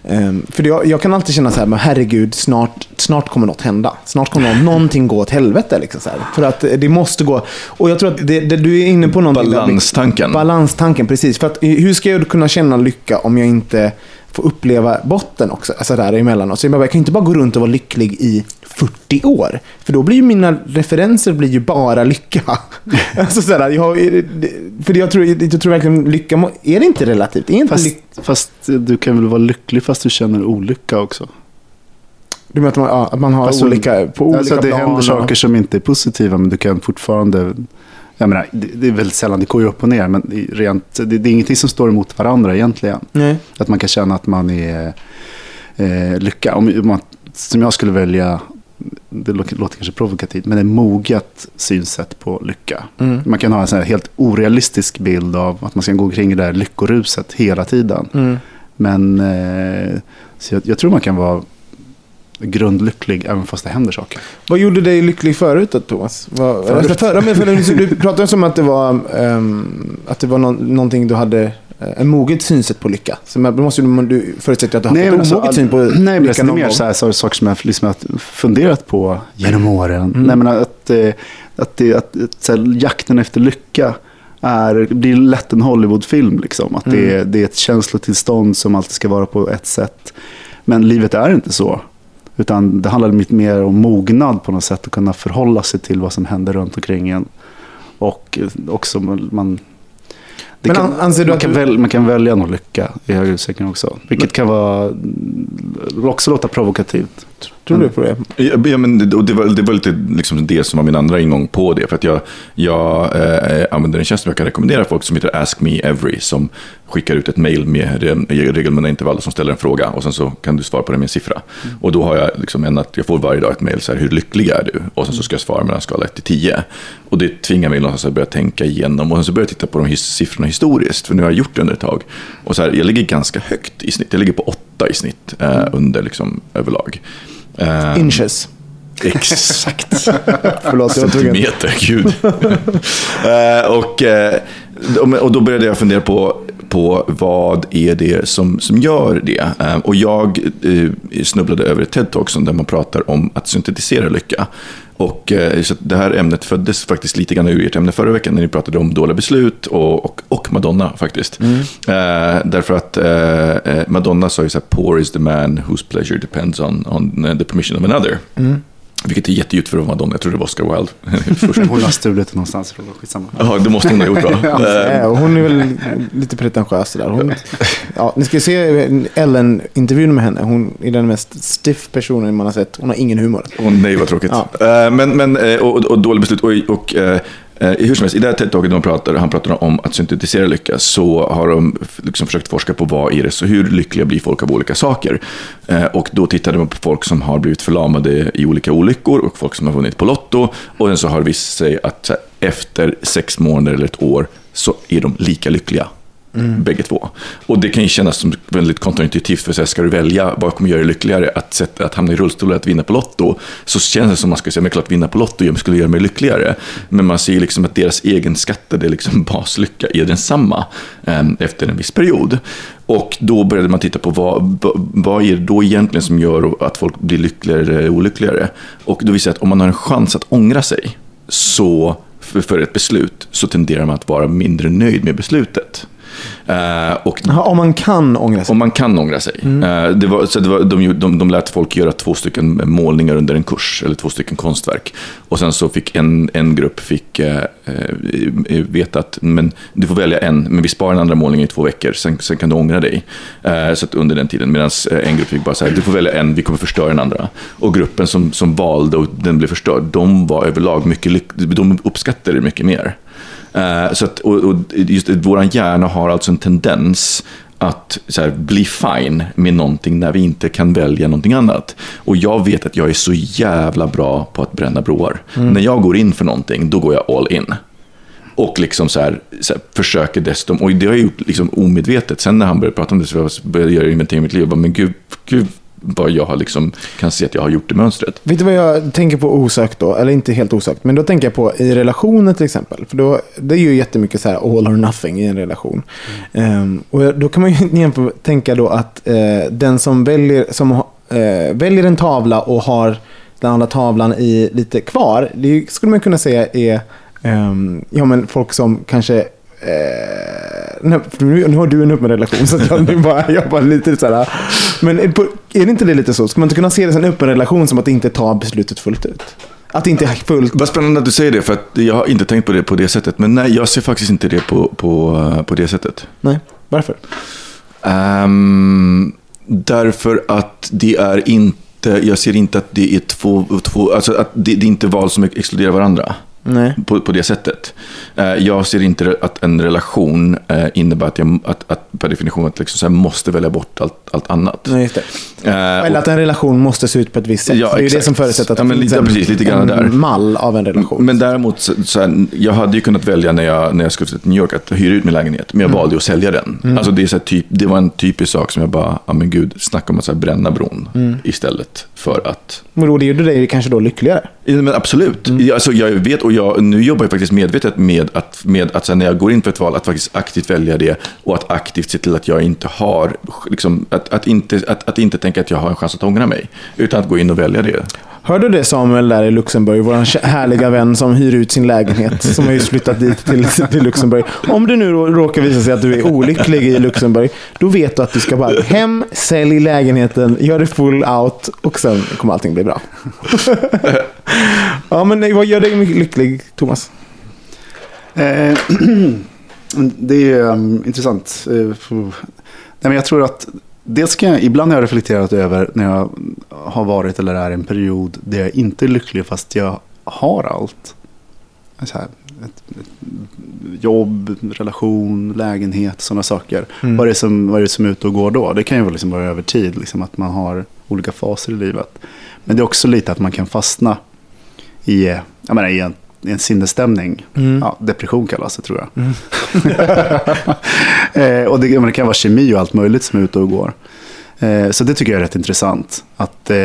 Ehm, för jag, jag kan alltid känna så här, men herregud, snart, snart kommer något hända. Snart kommer något, någonting gå åt helvete. Liksom så här. För att det måste gå. Och jag tror att det, det, du är inne på någonting. där- Balanstanken. Balanstanken, precis. För att hur ska jag kunna känna lycka om jag inte får uppleva botten också? Alltså där emellanåt. Så jag, bara, jag kan inte bara gå runt och vara lycklig i 40 år. För då blir ju mina referenser blir ju bara lycka. alltså så här, jag, för jag tror, jag tror verkligen lycka, är det inte relativt? Är inte Fast, fast du kan väl vara lycklig fast du känner olycka också? du menar att man, ja, att man har Alltså, olika, på olika alltså det plan händer och- saker som inte är positiva men du kan fortfarande... Jag menar, det, det är väldigt sällan, det går ju upp och ner men rent, det, det är ingenting som står emot varandra egentligen. Nej. Att man kan känna att man är eh, lycka. Om man, som jag skulle välja, det låter, kanske provokativt, men ett moget synsätt på lycka. Mm. Man kan ha en sån helt orealistisk bild av att man ska gå omkring i det där lyckoruset hela tiden. Mm. Men eh, så jag, jag tror man kan vara grundlycklig även fast det händer saker. Vad gjorde dig lycklig förut då, Thomas? Vad, Förut? Alltså, förra, men, för, du pratade som att det var, ehm, att det var nå- någonting du hade eh, en moget synsätt på lycka. Så man, måste du, du förutsätta att du har haft ett alltså, omoget syn på nej, lycka det är mer gång. så här, så, saker som jag liksom har funderat på genom åren. Mm. Nej, men att, eh, att, det, att, att så här, jakten efter lycka är, blir lätt en Hollywoodfilm. Liksom. Att det, Mm. är- det är ett känslotillstånd som alltid ska vara på ett sätt. Men livet är inte så. Utan det handlar lite mer om mognad på något sätt. Att kunna förhålla sig till vad som händer runt omkring en. Och eh, också man... Men kan, an- anser du man, kan du- väl, man kan välja nog lycka i hög utsträckning också. Vilket kan vara, också låta provokativt. Tror du på det? Ja, men det, det, var, det var lite liksom det som var min andra ingång på det. För att jag, jag eh, använder en tjänst som jag kan rekommendera folk som heter Ask Me Every. Som skickar ut ett mail med re- regelbundna intervall som ställer en fråga. Och sen så kan du svara på det med en siffra. Och då har jag liksom en att jag får varje dag ett mail så här, hur lycklig är du? Och sen så ska jag svara mellan en skala 1 till 10. Och det tvingar mig någonstans att börja tänka igenom. Och sen så börjar jag titta på de his- siffrorna historiskt. För nu har jag gjort det under ett tag. Och så här, jag ligger ganska högt i snitt. Jag ligger på 8 i snitt eh, under liksom överlag. Eh, Inches. Exakt. Förlåt, jag var tvungen. Centimeter, gud. Eh, och, eh, och- och då började jag fundera på, på vad är det som, som gör det. Eh, och jag eh, snubblade över ett TED-talk där man pratar om att syntetisera lycka. Och eh, så det här ämnet föddes faktiskt lite grann ur ert ämne förra veckan när ni pratade om dåliga beslut och, och, och Madonna faktiskt. Mm. Eh, därför att eh, Madonna sa ju så här, poor is the man whose pleasure depends on, on the permission of another. Mm. Vilket är jätteljud för Madonna, jag tror det var Oscar Wilde. Hon har stulit någonstans från, skitsamma. Ja, det måste hon ha gjort va? Ja, och hon är väl lite pretentiös där. Hon, ja, ni ska se Ellen-intervjun med henne. Hon är den mest stiff personen man har sett. Hon har ingen humor. Åh nej, vad tråkigt. Ja. Eh, men, men, eh, och, och dåliga beslut. Och, och, eh, hur som helst, i det här TED-talket de pratar, han pratar om att syntetisera lycka, så har de liksom försökt forska på vad är det, så hur lyckliga blir folk av olika saker? Eh, och då tittade man på folk som har blivit förlamade i olika olyckor och folk som har vunnit på Lotto. Och sen så har det visat sig att här, efter sex månader eller ett år så är de lika lyckliga. Mm. Bägge två. Och det kan ju kännas som väldigt kontraintuitivt, för så här, ska du välja vad kommer göra dig lyckligare, att, sätta, att hamna i rullstol eller att vinna på Lotto, så känns det som man ska säga, men klart vinna på Lotto skulle göra mig lyckligare. Men man ser ju liksom att deras egen skattade liksom baslycka är densamma eh, efter en viss period. Och då började man titta på vad, vad är det då egentligen som gör att folk blir lyckligare eller olyckligare. Och då visar det att om man har en chans att ångra sig, så för, för ett beslut, så tenderar man att vara mindre nöjd med beslutet. Eh, och om man kan ångra sig. om man kan ångra sig. Eh, det var, så det var, de, de, de lät folk göra två stycken målningar under en kurs, eller två stycken konstverk. Och sen så fick en, en grupp fick, eh, eh, veta att men, du får välja en, men vi sparar den andra målningen i två veckor, sen, sen kan du ångra dig. Eh, så under den tiden, medan en grupp fick bara säga du får välja en, vi kommer förstöra den andra. Och gruppen som, som valde och den blev förstörd, de var överlag mycket de uppskattade det mycket mer. Eh, så att, och, och just våran hjärna har alltså en tendens att här, bli fine med någonting när vi inte kan välja någonting annat. Och jag vet att jag är så jävla bra på att bränna broar. När jag går in för någonting, då går jag all in. Och liksom så här, så här, försöker dessutom, och det har jag gjort liksom omedvetet. Sen när han började prata om det så började jag göra inventering i mitt liv. Jag bara, men gud, gud vad jag har liksom, kan se att jag har gjort det mönstret. Vet du vad jag tänker på osökt då? Eller inte helt osökt, men då tänker jag på i relationer till exempel. För då, det är ju jättemycket så här all or nothing i en relation. Ehm, och då kan man ju jämför, tänka då att uh, den som väljer, som, uh, väljer en tavla och har den andra tavlan i lite kvar, det skulle man kunna säga är um, ja, men folk som kanske Eh, nu, nu har du en öppen relation så jag nu bara jobbar lite så här. Men är är det inte det lite så? Ska man inte kunna se det som en öppen relation som att inte ta beslutet fullt ut? Att inte fullt... Vad spännande att du säger det, för att jag har inte tänkt på det på det sättet. Men nej, jag ser faktiskt inte det på, på, eh, på det sättet. Nej, varför? Ehm, därför att det är inte, jag ser inte att det är två, två alltså att det, det är inte val som exkluderar varandra. Nej. På, på det sättet. Eh, jag ser inte att en relation eh, innebär att jag att, att per definition att liksom så här måste välja bort allt, allt annat. Nej, det. Eh, Eller och- att en relation måste se ut på ett visst sätt. Ja, det är ju det som förutsätter att Ja, det men finns lite- en, precis, lite grann en där. mall av en relation. Men däremot, så, så här, jag hade ju kunnat välja när jag, när jag skulle till New York att hyra ut min lägenhet. Men jag Mm. valde att sälja den. Alltså det, är så här, typ, det var en typisk sak som jag bara, ja men gud, snacka om att så här, bränna bron Mm. istället för att Men då, det gjorde dig kanske då lyckligare. Ja, Men absolut. Mm. Alltså, jag vet och jag, nu jobbar jag faktiskt medvetet med att, med att när jag går in för ett val, att faktiskt aktivt välja det och att aktivt se till att jag inte har, liksom, att, att, inte, att, att inte tänka att jag har en chans att ångra mig, utan att gå in och välja det. Hörde du det Samuel där i Luxemburg? Vår härliga vän som hyr ut sin lägenhet. Som har just flyttat dit till, till Luxemburg. Om det nu råkar visa sig att du är olycklig i Luxemburg. Då vet du att du ska bara hem, sälj lägenheten, gör det full out och sen kommer allting bli bra. ja, men vad gör dig mycket lycklig, Thomas? Eh, det är ehm, intressant. Eh, nej, men jag tror att dels kan jag, ibland har jag reflekterat över när jag har varit eller är i en period där jag inte är lycklig fast jag har allt. Så här, ett, ett jobb, relation, lägenhet, sådana saker. Mm. Vad, är det som, vad är det som är ute och går då? Det kan ju vara liksom vara över tid, liksom att man har olika faser i livet. Men det är också lite att man kan fastna i, jag menar, i en, en sinnesstämning. Mm. Ja, depression kallas det tror jag. eh, och det, det kan vara kemi och allt möjligt som är ute och går. Eh, så det tycker jag är rätt intressant. Att, eh,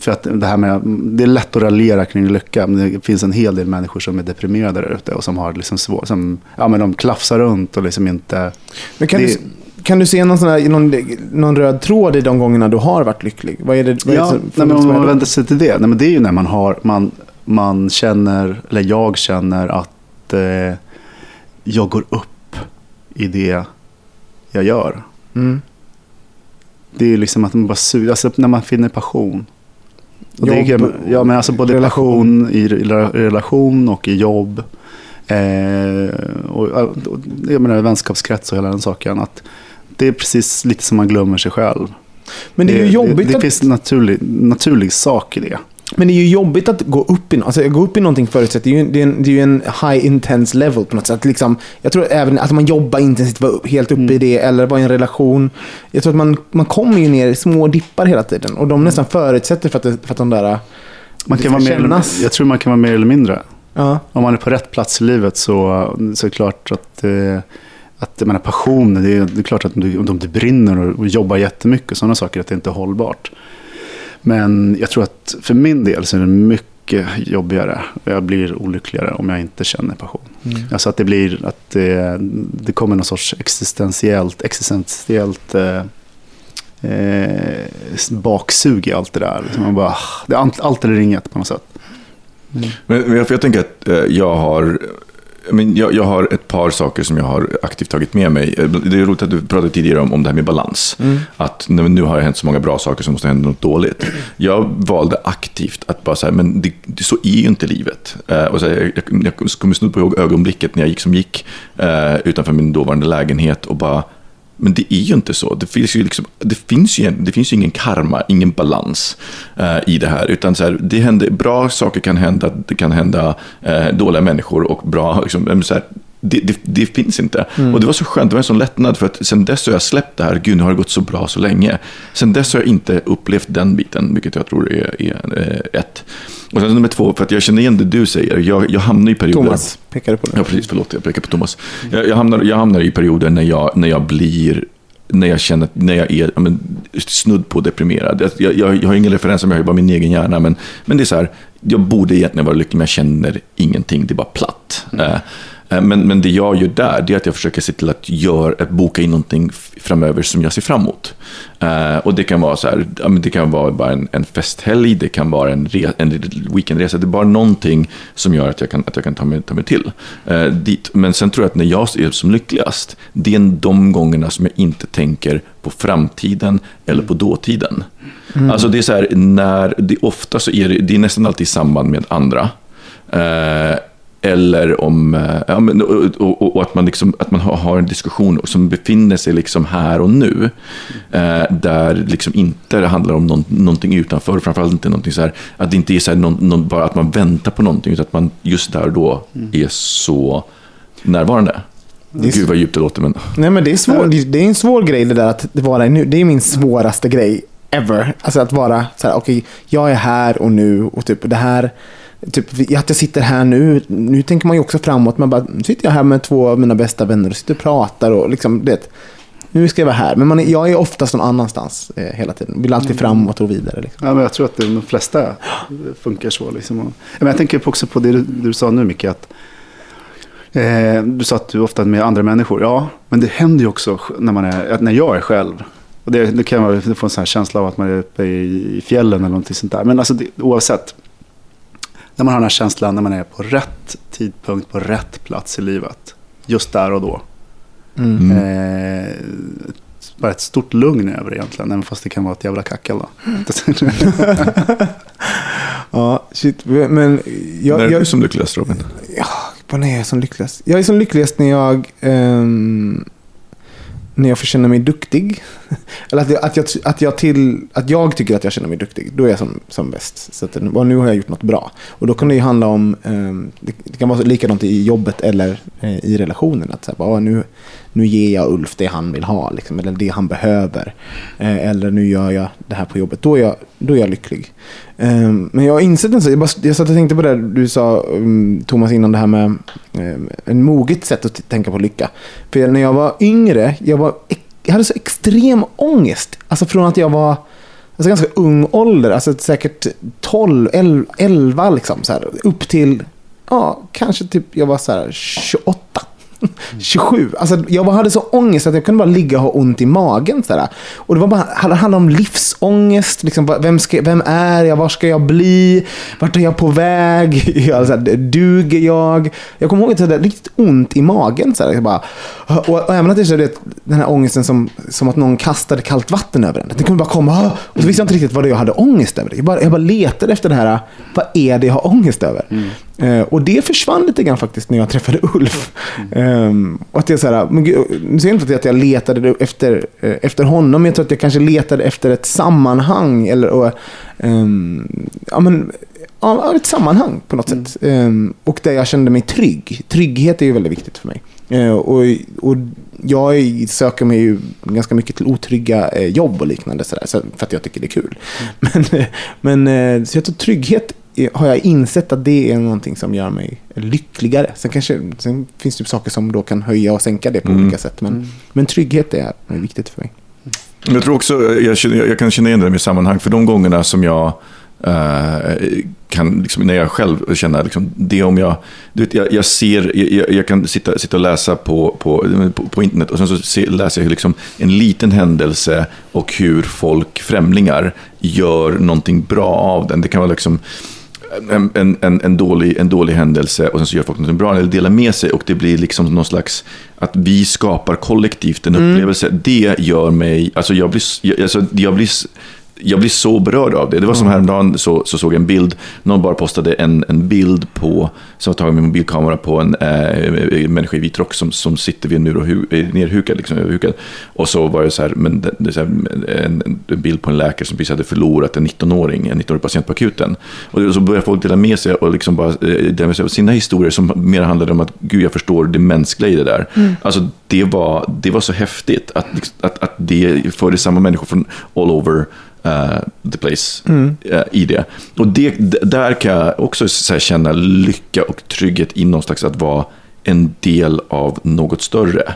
för att det, här med, det är lätt att raljera kring lycka, men det finns en hel del människor som är deprimerade där ute och som har liksom svår, som, ja, men de klafsar runt och liksom inte... Men kan, det, du, kan du se någon, sån här, någon, någon röd tråd i de gångerna du har varit lycklig? Vad är det, vad är ja, det som- nej, men om man vänder sig till det, nej, men det är ju när man har, man, man känner, eller jag känner att eh, jag går upp i det jag gör. Mm. Det är liksom att man bara suger, alltså när man finner passion. Och Jobb är, ja, men alltså både relation. passion i rela- relation och i jobb. Eh, och, och, jag menar vänskapskrets och hela den saken. Att det är precis lite som man glömmer sig själv. Men det är ju jobbigt det, det att... finns en naturlig, naturlig sak i det. Men det är ju jobbigt att gå upp i, alltså, gå upp i någonting förutsätter ju, det är, en, det är ju en high intense level på något sätt. Liksom, jag tror även att man jobbar intensivt, vara helt uppe i det, eller vara i en relation. Jag tror att man, man kommer ju ner i små dippar hela tiden. Och de nästan förutsätter för att, för att de där... Man kan vara mer eller, jag tror man kan vara mer eller mindre. Ja. Om man är på rätt plats i livet så, så är det klart att, eh, att jag menar, passion, det är, det är klart att om du, om du brinner och, och jobbar jättemycket och sådana saker, att det inte är hållbart. Men jag tror att för min del så är det mycket jobbigare. Jag blir olyckligare om jag inte känner passion. Alltså att det blir att det, det kommer någon sorts existentiellt, existentiellt eh, eh, baksug i allt det där. Liksom man bara, det är allt, eller inget på något sätt. Men, men jag, jag tänker att eh, jag har men jag, jag har ett par saker som jag har aktivt tagit med mig. Eh, Det är roligt att du pratade tidigare om, om det här med balans. Att nu, har det hänt så många bra saker som måste hända något dåligt. Jag valde aktivt att bara säga, men det, det, så är ju inte livet. Eh, och så, här, jag, jag, jag kommer snudd på ihåg ögonblicket när jag gick som gick eh, utanför min dåvarande lägenhet och bara men det är ju inte så. Det finns ju, liksom, det finns ju, det finns ju ingen karma, ingen balans eh, i det här. Utan så här, det händer, bra saker kan hända, det kan hända eh, dåliga människor och bra... Liksom, så här, det, det, det finns inte. Och det var så skönt, det var en sån lättnad för att sen dess har jag släppt det här. Gud, nu har det gått så bra så länge. Sen dess har jag inte upplevt den biten, vilket jag tror är, är eh, ett. Och sen nummer två, för att jag känner igen det du säger. Jag, jag hamnar i perioder... Thomas pekade på det. Ja, precis. Förlåt, jag pekar på Thomas. Jag, jag, hamnar, jag hamnar i perioder när jag, när jag blir när jag känner när jag är ja, men, snudd på deprimerad. Jag, jag, jag har ingen referens, jag har bara min egen hjärna. Men, men det är så här, jag borde egentligen vara lycklig, men jag känner ingenting. Det är bara platt. Eh, eh, men, men det jag gör där, det är att jag försöker se till att, gör, att boka in någonting framöver som jag ser fram emot. Eh, och det kan vara så här, det kan vara bara en, en festhelg, det kan vara en, re, en weekendresa. Det är bara någonting som gör att jag kan, att jag kan ta, mig, ta mig till eh, dit. Men sen tror jag att när jag är som lyckligast, det är de gångerna som jag inte tänker på framtiden eller på dåtiden. Alltså det är så här, när, det, ofta så är det, det är nästan alltid i samband med andra. Eh, eller om, eh, ja, men, och, och, och att man, liksom, att man har, en diskussion som befinner sig liksom här och nu. Eh, där liksom inte det handlar om någon, någonting utanför, framförallt inte någonting så här, att det inte är så här, någon, någon, bara att man väntar på någonting, utan att man just där och då är så närvarande. Det är- Gud vad djupt det låter, men Nej men det är, svår, det är en svår grej det där att vara i nu. Det är min svåraste grej ever. Alltså att vara så här, okej, jag är här och nu och typ det här, typ att jag sitter här nu, nu tänker man ju också framåt. Man bara, nu sitter jag här med två av mina bästa vänner och sitter och pratar och liksom, det, nu ska jag vara här. Men man är, jag är oftast någon annanstans eh, hela tiden. Vill alltid framåt och vidare. Liksom. Ja, men jag tror att de flesta funkar så. Liksom. Och- Men jag tänker också på det du, du sa nu, Micke. Att, eh, du sa att du ofta är med andra människor. Ja, men det händer ju också när, man är, när jag är själv. Och det, det kan vara, få en sån här känsla av att man är uppe i, i fjällen eller någonting sånt där. Men alltså, det, oavsett. När man har den här känslan när man är på rätt tidpunkt, på rätt plats i livet. Just där och då. Mm. Eh, bara ett stort lugn över det egentligen, även fast det kan vara ett jävla kackel. Då. Ja, shit. Men när jag, är jag, du som lyckligast Robin? Ja, vad är jag som lyckligast? Jag är som lyckligast när jag, ehm, när jag får känna mig duktig. Eller att jag, att, jag, att, jag till, att jag tycker att jag känner mig duktig. Då är jag som, som bäst. Så att, nu har jag gjort något bra. Och då kan det ju handla om, eh, det, kan vara likadant i jobbet eller eh, i relationen. Att så här, bara, ah, nu, nu ger jag Ulf det han vill ha, liksom, eller det han behöver. Eh, eller nu gör jag det här på jobbet. Då är jag, då är jag lycklig. Ehm, men jag har insett en sak. Jag, bara, jag satt och tänkte på det du sa, um, Thomas, innan det här med ehm, en moget sätt att tänka på lycka. För när jag var yngre, jag var, jag hade så extrem ångest. Alltså från att jag var alltså ganska ung ålder, alltså säkert 12, 11, 11 liksom, så här, upp till, ja, kanske typ jag var så här 28. Mm. 27. Alltså, jag hade så ångest att jag kunde bara ligga och ha ont i magen. Sådär. Och det var bara, det handlade om livsångest. Liksom, vem, ska, vem är jag? Var ska jag bli? Vart är jag på väg? Jag, såhär, duger jag? Jag kommer ihåg att jag hade riktigt ont i magen. Sådär. Jag bara, och, och, även att det kände den här ångesten som, som att någon kastade kallt vatten över en. Det kunde bara komma. Ah! Och så visste jag inte riktigt vad det jag hade ångest över. Jag bara, jag bara letade efter det här. Ah, vad är det jag har ångest över? Mm. Uh, och det försvann lite grann faktiskt när jag träffade Ulf. Mm. Um, och att jag så här, men gud, nu säger jag inte att jag letade efter, uh, efter honom, men jag tror att jag kanske letade efter ett sammanhang. Eller, och, um, ja, men, ja, ett sammanhang på något mm. sätt. Um, och där jag kände mig trygg. Trygghet är ju väldigt viktigt för mig. Uh, och, och jag söker mig ju ganska mycket till otrygga jobb och liknande så där, för att jag tycker det är kul. Mm. Men, men så jag tror trygghet har jag insett att det är någonting som gör mig lyckligare. Sen, kanske, sen finns det saker som då kan höja och sänka det på mm. olika sätt. Men, mm. men trygghet är, är viktigt för mig. Jag tror också, jag, jag kan känna igen det i sammanhang, för de gångerna som jag Uh, kan, liksom, när jag själv känner liksom, det om jag, du vet, jag, jag ser, jag, jag, kan sitta, sitta och läsa på, på, på, på internet och sen så se, läser jag liksom en liten händelse och hur folk, främlingar, gör någonting bra av den. Det kan vara liksom en, en, en, dålig, en dålig händelse och sen så gör folk något bra eller delar med sig och det blir liksom någon slags att vi skapar kollektivt en mm. upplevelse. Mm. Det gör mig, alltså jag blir, alltså jag blir jag blir så berörd av det. Det var som häromdagen så, så såg jag en bild, någon bara postade en, en bild på, som var tagen med mobilkamera på en äh, människa i vit rock som, som sitter vid en mur och hu, nerhukad, liksom. Och så var det så här, men det, så här, en, en, bild på en läkare som precis hade förlorat en 19-åring, en 19-årig patient på akuten. Och så började folk dela med sig och liksom bara, eh, dela med sig av sina historier som mer handlade om att, gud jag förstår det mänskliga i det där. Mm. Alltså det var, det var så häftigt att, att, att det förde samma människor från all over uh, the place mm. uh, i det. Och det, där kan jag också så känna lycka och trygghet i någon slags att vara en del av något större.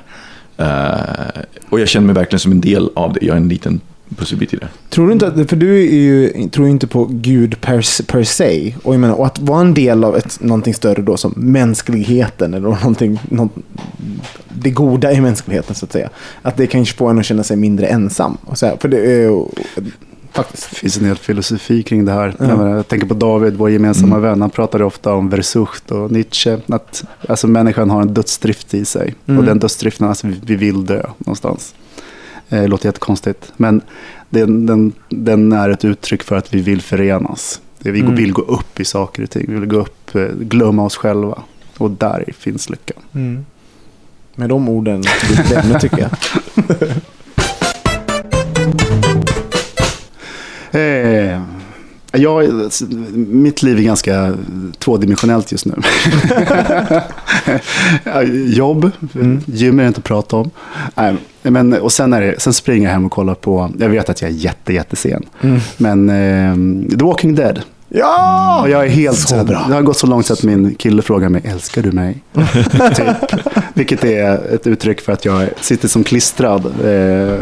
Uh, och jag känner mig verkligen som en del av det. Jag är en liten pusselbit i det. Tror du inte att, för du är ju, tror inte på Gud per, per se. Och, jag menar, och att vara en del av ett, någonting större då som mänskligheten eller någonting, något, det goda i mänskligheten så att säga. Att det kanske får en att känna sig mindre ensam. Och så här, för det är, Faktiskt. Det finns en hel filosofi kring det här. Mm. Jag tänker på David, vår gemensamma mm. vän. Han pratade ofta om Versucht och Nietzsche. Att alltså, människan har en dödsdrift i sig. Mm. Och den dödsdriften, alltså, vi vill dö någonstans. Det eh, låter jättekonstigt. Men den, den, den, är ett uttryck för att vi vill förenas. Vi mm. vill gå upp i saker och ting. Vi vill gå upp, eh, glömma oss själva. Och där finns lyckan. Mm. Med de orden, det tycker jag. Eh, jag, mitt liv är ganska tvådimensionellt just nu. Jobb, mm. gym är det inte att prata om. Nej, men, och sen, är det, sen springer jag hem och kollar på, jag vet att jag är jätte, jättesen, mm. men eh, The Walking Dead. Ja! Och jag är helt så bra. Det har gått så långt så att min kille frågar mig, älskar du mig? typ. Vilket är ett uttryck för att jag sitter som klistrad eh,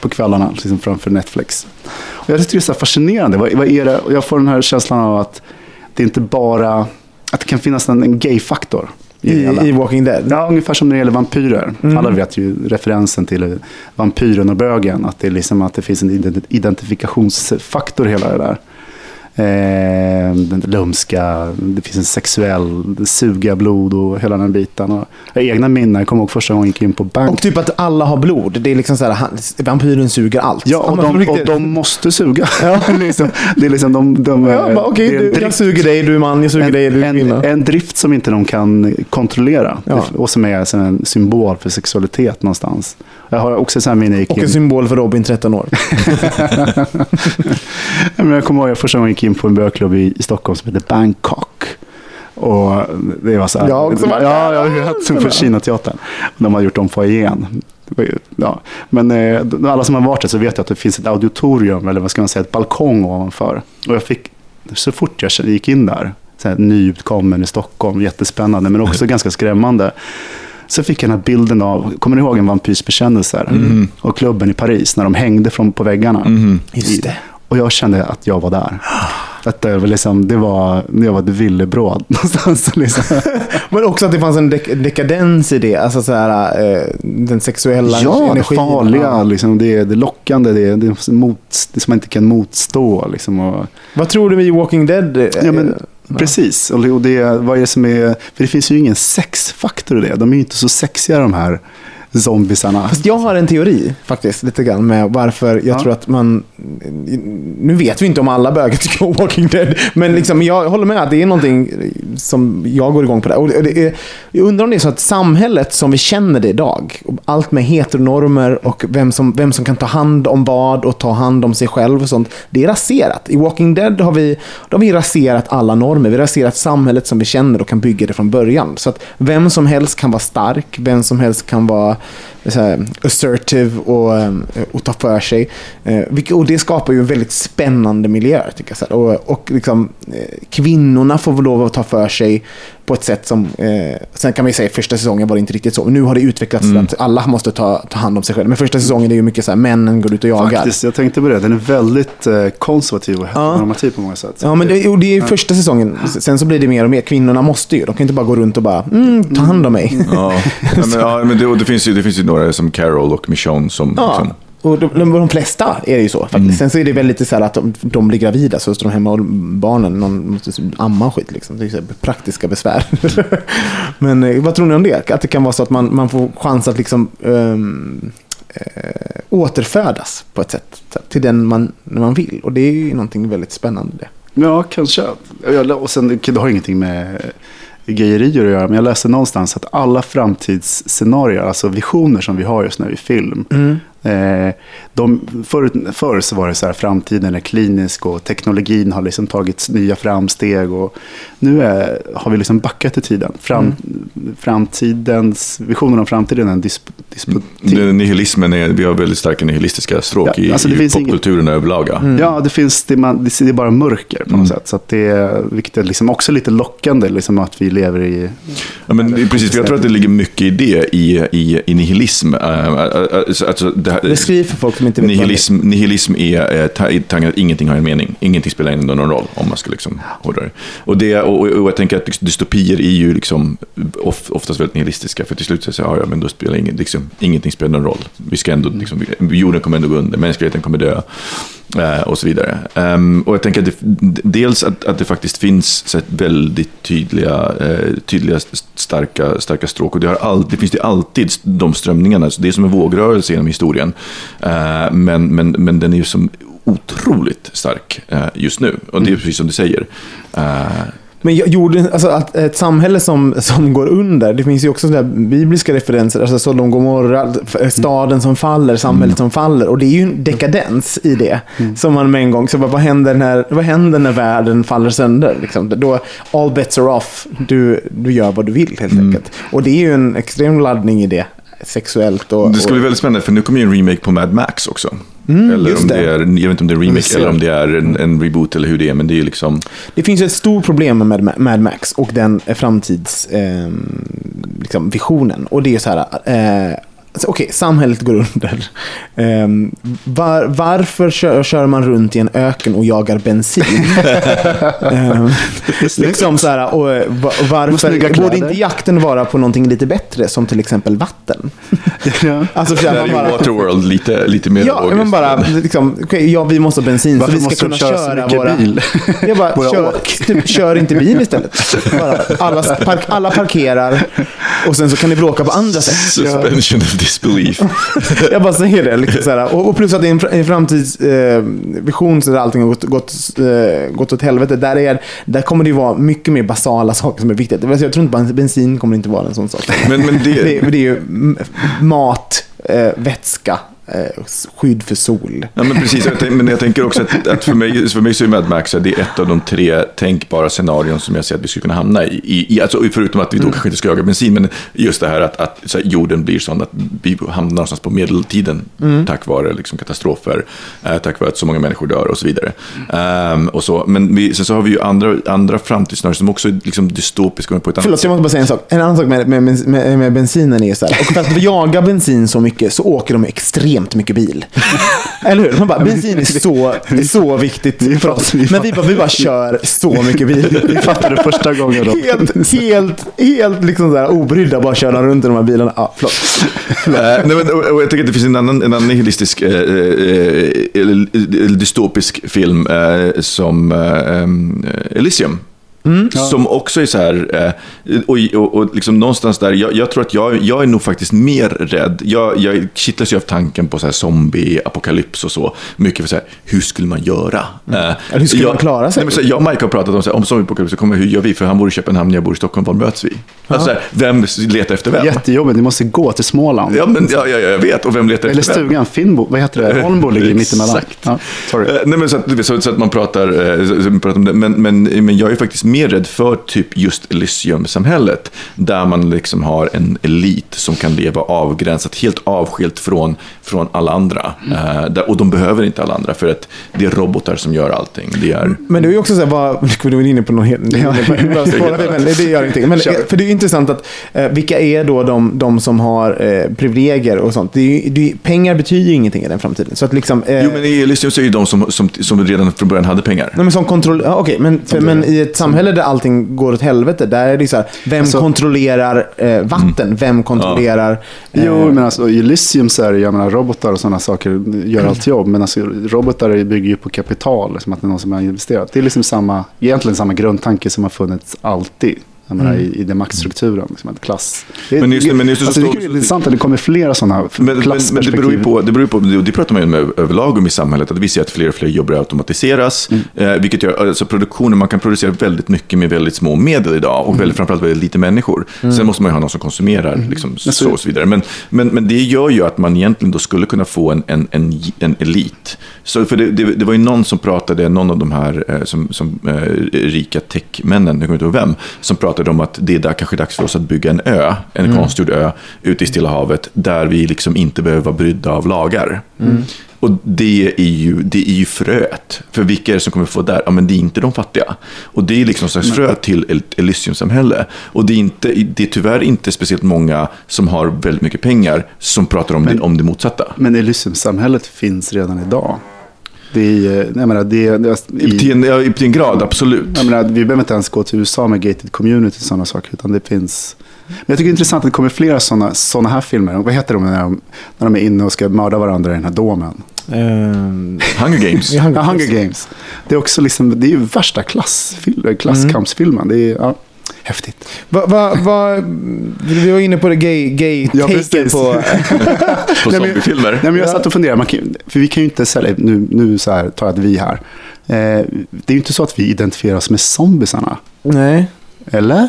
på kvällarna liksom framför Netflix. Och jag tycker det är så fascinerande. Vad, vad är det? Och jag får den här känslan av att det inte bara, att det kan finnas en, en gay-faktor. I, I, Walking Dead? Ja, ungefär som när det gäller vampyrer. Mm. Alla vet ju referensen till vampyren och bögen. Att det, är liksom, att det finns en identifikationsfaktor i hela det där eh, den lumska, det finns en sexuell, suga blod och hela den biten. Och jag egna minnen, jag kommer ihåg första gången jag gick in på bank. Och typ att alla har blod. Det är liksom så här, vampyren suger allt. Ja, och, de, och de måste suga. Ja. liksom, det är liksom de... de ja, bara, okay, du, jag suger dig, du är man, jag suger en, dig, du är kvinna. En, en drift som inte de kan kontrollera. Ja. Och som är en symbol för sexualitet någonstans. Jag har också så här minne. Och en symbol för Robin, 13 år. Men jag kommer ihåg första gången jag gick in på en bögklubb i, i Stockholm som heter Bangkok. Och det var så här. Jag också Ja, jag har som på Kinateatern. De har gjort om foajén. Ja. Men eh, alla som har varit där så vet jag att det finns ett auditorium, eller vad ska man säga, ett balkong ovanför. Och jag fick, så fort jag gick in där, så här, nyutkommen i Stockholm, jättespännande, men också ganska skrämmande Så fick jag den här bilden av, kommer ni ihåg en vampyrs bekännelse? Mm. Och klubben i Paris, när de hängde från, på väggarna. Just det. Och jag kände att jag var där. Att det, var liksom, det var när jag var ett villebråd någonstans. Liksom. Men också att det fanns en dek- dekadens i det. Alltså så här, eh, den sexuella Ja, det energin. farliga, Ja. liksom, det, det lockande, det, det, mot, det som man inte kan motstå. Liksom, och, Vad tror du med Walking Dead? eh, ja, men, Precis, och och det, vad är det som är, för det finns ju ingen sexfaktor i det. De är ju inte så sexiga de här zombisarna. Fast jag har en teori faktiskt, lite grann med varför jag Ja. tror att man... Nu vet vi inte om alla bögar tycker om Walking Dead, men liksom jag håller med att det är någonting som jag går igång på. Det. Och det är, jag undrar om det är så att samhället som vi känner det idag, allt med heteronormer och vem som, vem som kan ta hand om vad och ta hand om sig själv och sånt, det är raserat. I Walking Dead har vi, då har vi raserat alla normer. Vi har raserat samhället som vi känner och kan bygga det från början. Så att vem som helst kan vara stark, vem som helst kan vara så här, assertive och, ehm, och ta för sig. Eh, och det skapar ju en väldigt spännande miljö. Tycker jag. Så här. Och, och liksom, eh, kvinnorna får väl lov att ta för sig på ett sätt som... Eh, sen kan man ju säga att första säsongen var det inte riktigt så. Men nu har det utvecklats till att alla måste ta, ta hand om sig själva. Men första säsongen är ju mycket så här, männen går ut och jagar. Faktiskt, jag tänkte på det. Den är väldigt eh, konservativ och heteronormativ på många sätt. Ja, men det, och det är ju första säsongen. Sen så blir det mer och mer. Kvinnorna måste ju. De kan inte bara gå runt och bara, mm, ta hand om mig. Ja, ja, men, ja, men det, det, finns ju, det finns ju några som Carol och Michonne som... Ja, Liksom, och de, de, de flesta är det ju så. Mm. Sen så är det väl lite så här att de, de blir gravida så står de hemma och barnen någon måste amma och skit. Liksom. Det är så praktiska besvär. Men eh, vad tror ni om det? Att det kan vara så att man, man får chans att liksom, ehm, eh, återfödas på ett sätt till den man, man vill. Och det är ju någonting väldigt spännande. Det. Ja, kanske. Och sen, det har ingenting med gayerier att göra, men jag läste någonstans att alla framtidsscenarier, alltså visioner som vi har just nu i film, eh, de, förr, förr så var det så här, framtiden är klinisk och teknologin har liksom tagit nya framsteg och nu är, har vi liksom backat i tiden. Fram, Framtidens, visionen om framtiden är en disp, disputiv. det, nihilismen är, vi har väldigt starka nihilistiska stråk Ja, i, alltså det i finns ingen- popkulturen överlag. ja. Ja, det finns, det, man, det är bara mörker på något Mm. sätt. Så att det är, vilket är liksom också lite lockande, liksom att vi lever i... Ja, men precis, jag tror att det ligger mycket i det, i, i, i nihilism. Uh, alltså, det här, Beskriv för folk som inte vet vad det är. nihilism, nihilism är eh, ta- tanken att ingenting har en mening. Ingenting spelar ändå någon roll, om man ska liksom hårdra det. Och, det och, och, jag tänker att dystopier är ju liksom of, oftast väldigt nihilistiska. För till slut så säger jag, ja, men då spelar ingen, liksom, ingenting spelar någon roll. Vi ska ändå, liksom, jorden kommer ändå gå under, mänskligheten kommer dö. Eh, och så vidare. Ehm, och jag tänker att det, dels att, att det faktiskt finns så väldigt tydliga, eh, tydliga starka, starka stråk. Och det, har all, det finns det alltid de strömningarna. Så det är som en vågrörelse genom historien. Eh, men, men, men den är ju som otroligt stark just nu. Och det är precis som du säger. Men gjorde, alltså att ett samhälle som, som går under, det finns ju också sådana bibliska referenser, alltså Sodom Gomorra, staden som faller, samhället som faller. Och det är ju en dekadens i det. Som man med en gång, så vad, händer när, vad händer när världen faller sönder? Liksom? Då, all bets are off, du, du gör vad du vill helt enkelt. Och det är ju en extrem laddning i det, sexuellt och... det ska och, bli väldigt spännande, för nu kommer ju en remake på Mad Max också. Eller Mm, just om det. det. är, jag vet inte om det är en remake eller om det är en, en reboot eller hur det är, men det är liksom... Det finns ett stort problem med Mad- Max och den framtidsvisionen. liksom, visionen. och det är så här, eh, alltså, okej, samhället går under. Eh, var, varför kör, kör man runt i en öken och jagar bensin? eh, liksom så här, och, varför borde inte jakten vara på någonting lite bättre, som till exempel vatten? Ja. Alltså, så Det här, är man ju bara, Waterworld lite, lite mer Ja, logiskt. men bara, liksom, okej, ja, vi måste ha bensin Varför så vi ska kunna köra köra våra... bil? Jag bara, Våra kör, typ, kör inte bil istället. Bara, alla, park, alla parkerar och sen så kan ni bråka på andra sätt. Suspension disbelief. Jag bara säger det. Liksom, så här. Och, och plus att är en, en framtidsvision eh, så där allting har gått, gått, eh, gått åt helvete. Där, är, där kommer det ju vara mycket mer basala saker som är viktiga. Alltså, Jag tror inte bara bensin kommer inte vara en sån sak. Men, men det, Det, är- det är ju mat, eh, vätska skydd för sol. Ja, men precis. Men jag tänker också att, att för, mig, för mig så är Mad Max det är ett av de tre tänkbara scenarion som jag ser att vi skulle kunna hamna i. I, i alltså, förutom att vi då kanske inte ska jaga bensin, men just det här att, att här, jorden blir sån att vi hamnar någonstans på medeltiden tack vare liksom, katastrofer, eh, tack vare att så många människor dör och så vidare. Ehm, och så. Men vi, sen så har vi ju andra, andra framtidsscenarion som också är liksom, dystopiska på ett annat Förlåt, jag måste bara säga en sak. En annan sak med, med, med, med bensinen är så här. Och för att jaga bensin så mycket så åker de extremt mycket bil. Eller hur? Man bara, bensin är så, så viktigt för oss. Men vi bara, vi bara kör så mycket bil. Vi fattade första gången. Då. Helt, helt, helt liksom så här obrydda bara köra runt i de här bilarna. Ja, förlåt. Eh, nej, men, och, och jag tänker att det finns en annan, en annan nihilistisk, eh, eh, eller, eller dystopisk film eh, som eh, Elysium. Som också är så här, eh, och, och, och liksom någonstans där, jag, jag tror att jag, jag är nog faktiskt mer rädd. Jag, jag kittlas ju av tanken på så här zombie-apokalyps och så. Mycket för så här, hur skulle man göra? Eh, Eller hur skulle jag, man klara sig? Nej, men så här, jag och Mike har pratat om, så här, om zombie-apokalyps, kommer, hur gör vi? För han bor i Köpenhamn, jag bor i Stockholm, var möts vi? Alltså, så här, vem letar efter vem? Jättejobbigt, ni måste gå till Småland. Ja, men, ja, ja, jag vet. Och vem letar Eller efter vem? stugan, Finnbo, vad heter det? Holmbo ligger mittemellan. Exakt. Ja, sorry. Eh, Nej, men så, att, så, så att man pratar, så, så man pratar om det. Men, men, men jag är faktiskt mer rädd för typ just Elysium-samhället. Där man liksom har en elit som kan leva avgränsat, helt avskilt från, från alla andra. Eh, där, och de behöver inte alla andra för att det är robotar som gör allting. Det är, Men det är ju också så här, vad, du inne på någon helt... Ja. men det gör ingenting. Men, för det är ju intressant att eh, vilka är då de, de som har eh, privilegier och sånt? Det är ju, det är, pengar betyder ju ingenting i den framtiden. Så att liksom... Eh, Jo, men i Elysium så är det de som, som, som redan från början hade pengar. Nej, men som kontroll... Ja, okej, men, för, men i ett samhälle där allting går åt helvete, där är det så här, vem Alltså- kontrollerar eh, vatten? Vem kontrollerar... Eh, Jo, men alltså i Elysium så är det, jag menar, robotar och sådana saker gör allt jobb. Men alltså, robotar bygger ju på kapital, som att det är någon som har investerat. Det är liksom samma, egentligen samma grundtanke som har funnits alltid. Jag menar, i, I den maktstrukturen, liksom ett klass. Det, Men just det- men just det så alltså, det står- är intressant att det kommer flera sådana Men, men, men det klassperspektiv. beror ju på, det, beror på, det pratar man ju om över- överlag om i samhället, att vi ser att fler och fler jobb börjar automatiseras. Eh, vilket gör, alltså produktionen, man kan producera väldigt mycket med väldigt små medel idag och väldigt, framförallt väldigt lite människor. Sen måste man ju ha någon som konsumerar, liksom, så och så vidare. Men, men, men det gör ju att man egentligen då skulle kunna få en, en, en, en elit. Så för det, det, det var ju någon som pratade, någon av de här eh, som, som, eh, rika techmännen, jag kommer inte ihåg vem, som pratade om att det är där, kanske dags för oss att bygga en ö, en konstgjord ö, ute i Stilla havet, där vi liksom inte behöver vara brydda av lagar. Och det är, ju, det är ju fröet. För vilka är det som kommer få där? Ja, men det är inte de fattiga. Och det är liksom slags frö till ett Elysium-samhälle. Och det är, inte, det är tyvärr inte speciellt många som har väldigt mycket pengar som pratar om, det, om det motsatta. Men Elysium-samhället finns redan idag. Det är, eh, jag menar, det, det, i, Till en, ja, till en grad, absolut. Jag menar, vi behöver inte ens gå till USA med gated community och sådana saker. Utan det finns... Men jag tycker det är intressant att det kommer flera sådana såna här filmer. Vad heter de när, de när de är inne och ska mörda varandra i den här domen? eh, Hunger Games. Ja, Hunger Games. Det är också liksom, det är ju värsta klassfil- klasskampsfilmen. Det är ja, häftigt. Va, va, va, vi var inne på det gay, gay Ja, på... På Nej, men- zombiefilmer. Nej, men jag satt och funderade, man kan, för vi kan ju inte sälja, nu, nu så här, tar jag ett vi här. Eh, det är ju inte så att vi identifierar oss med zombisarna. Nej. Eller?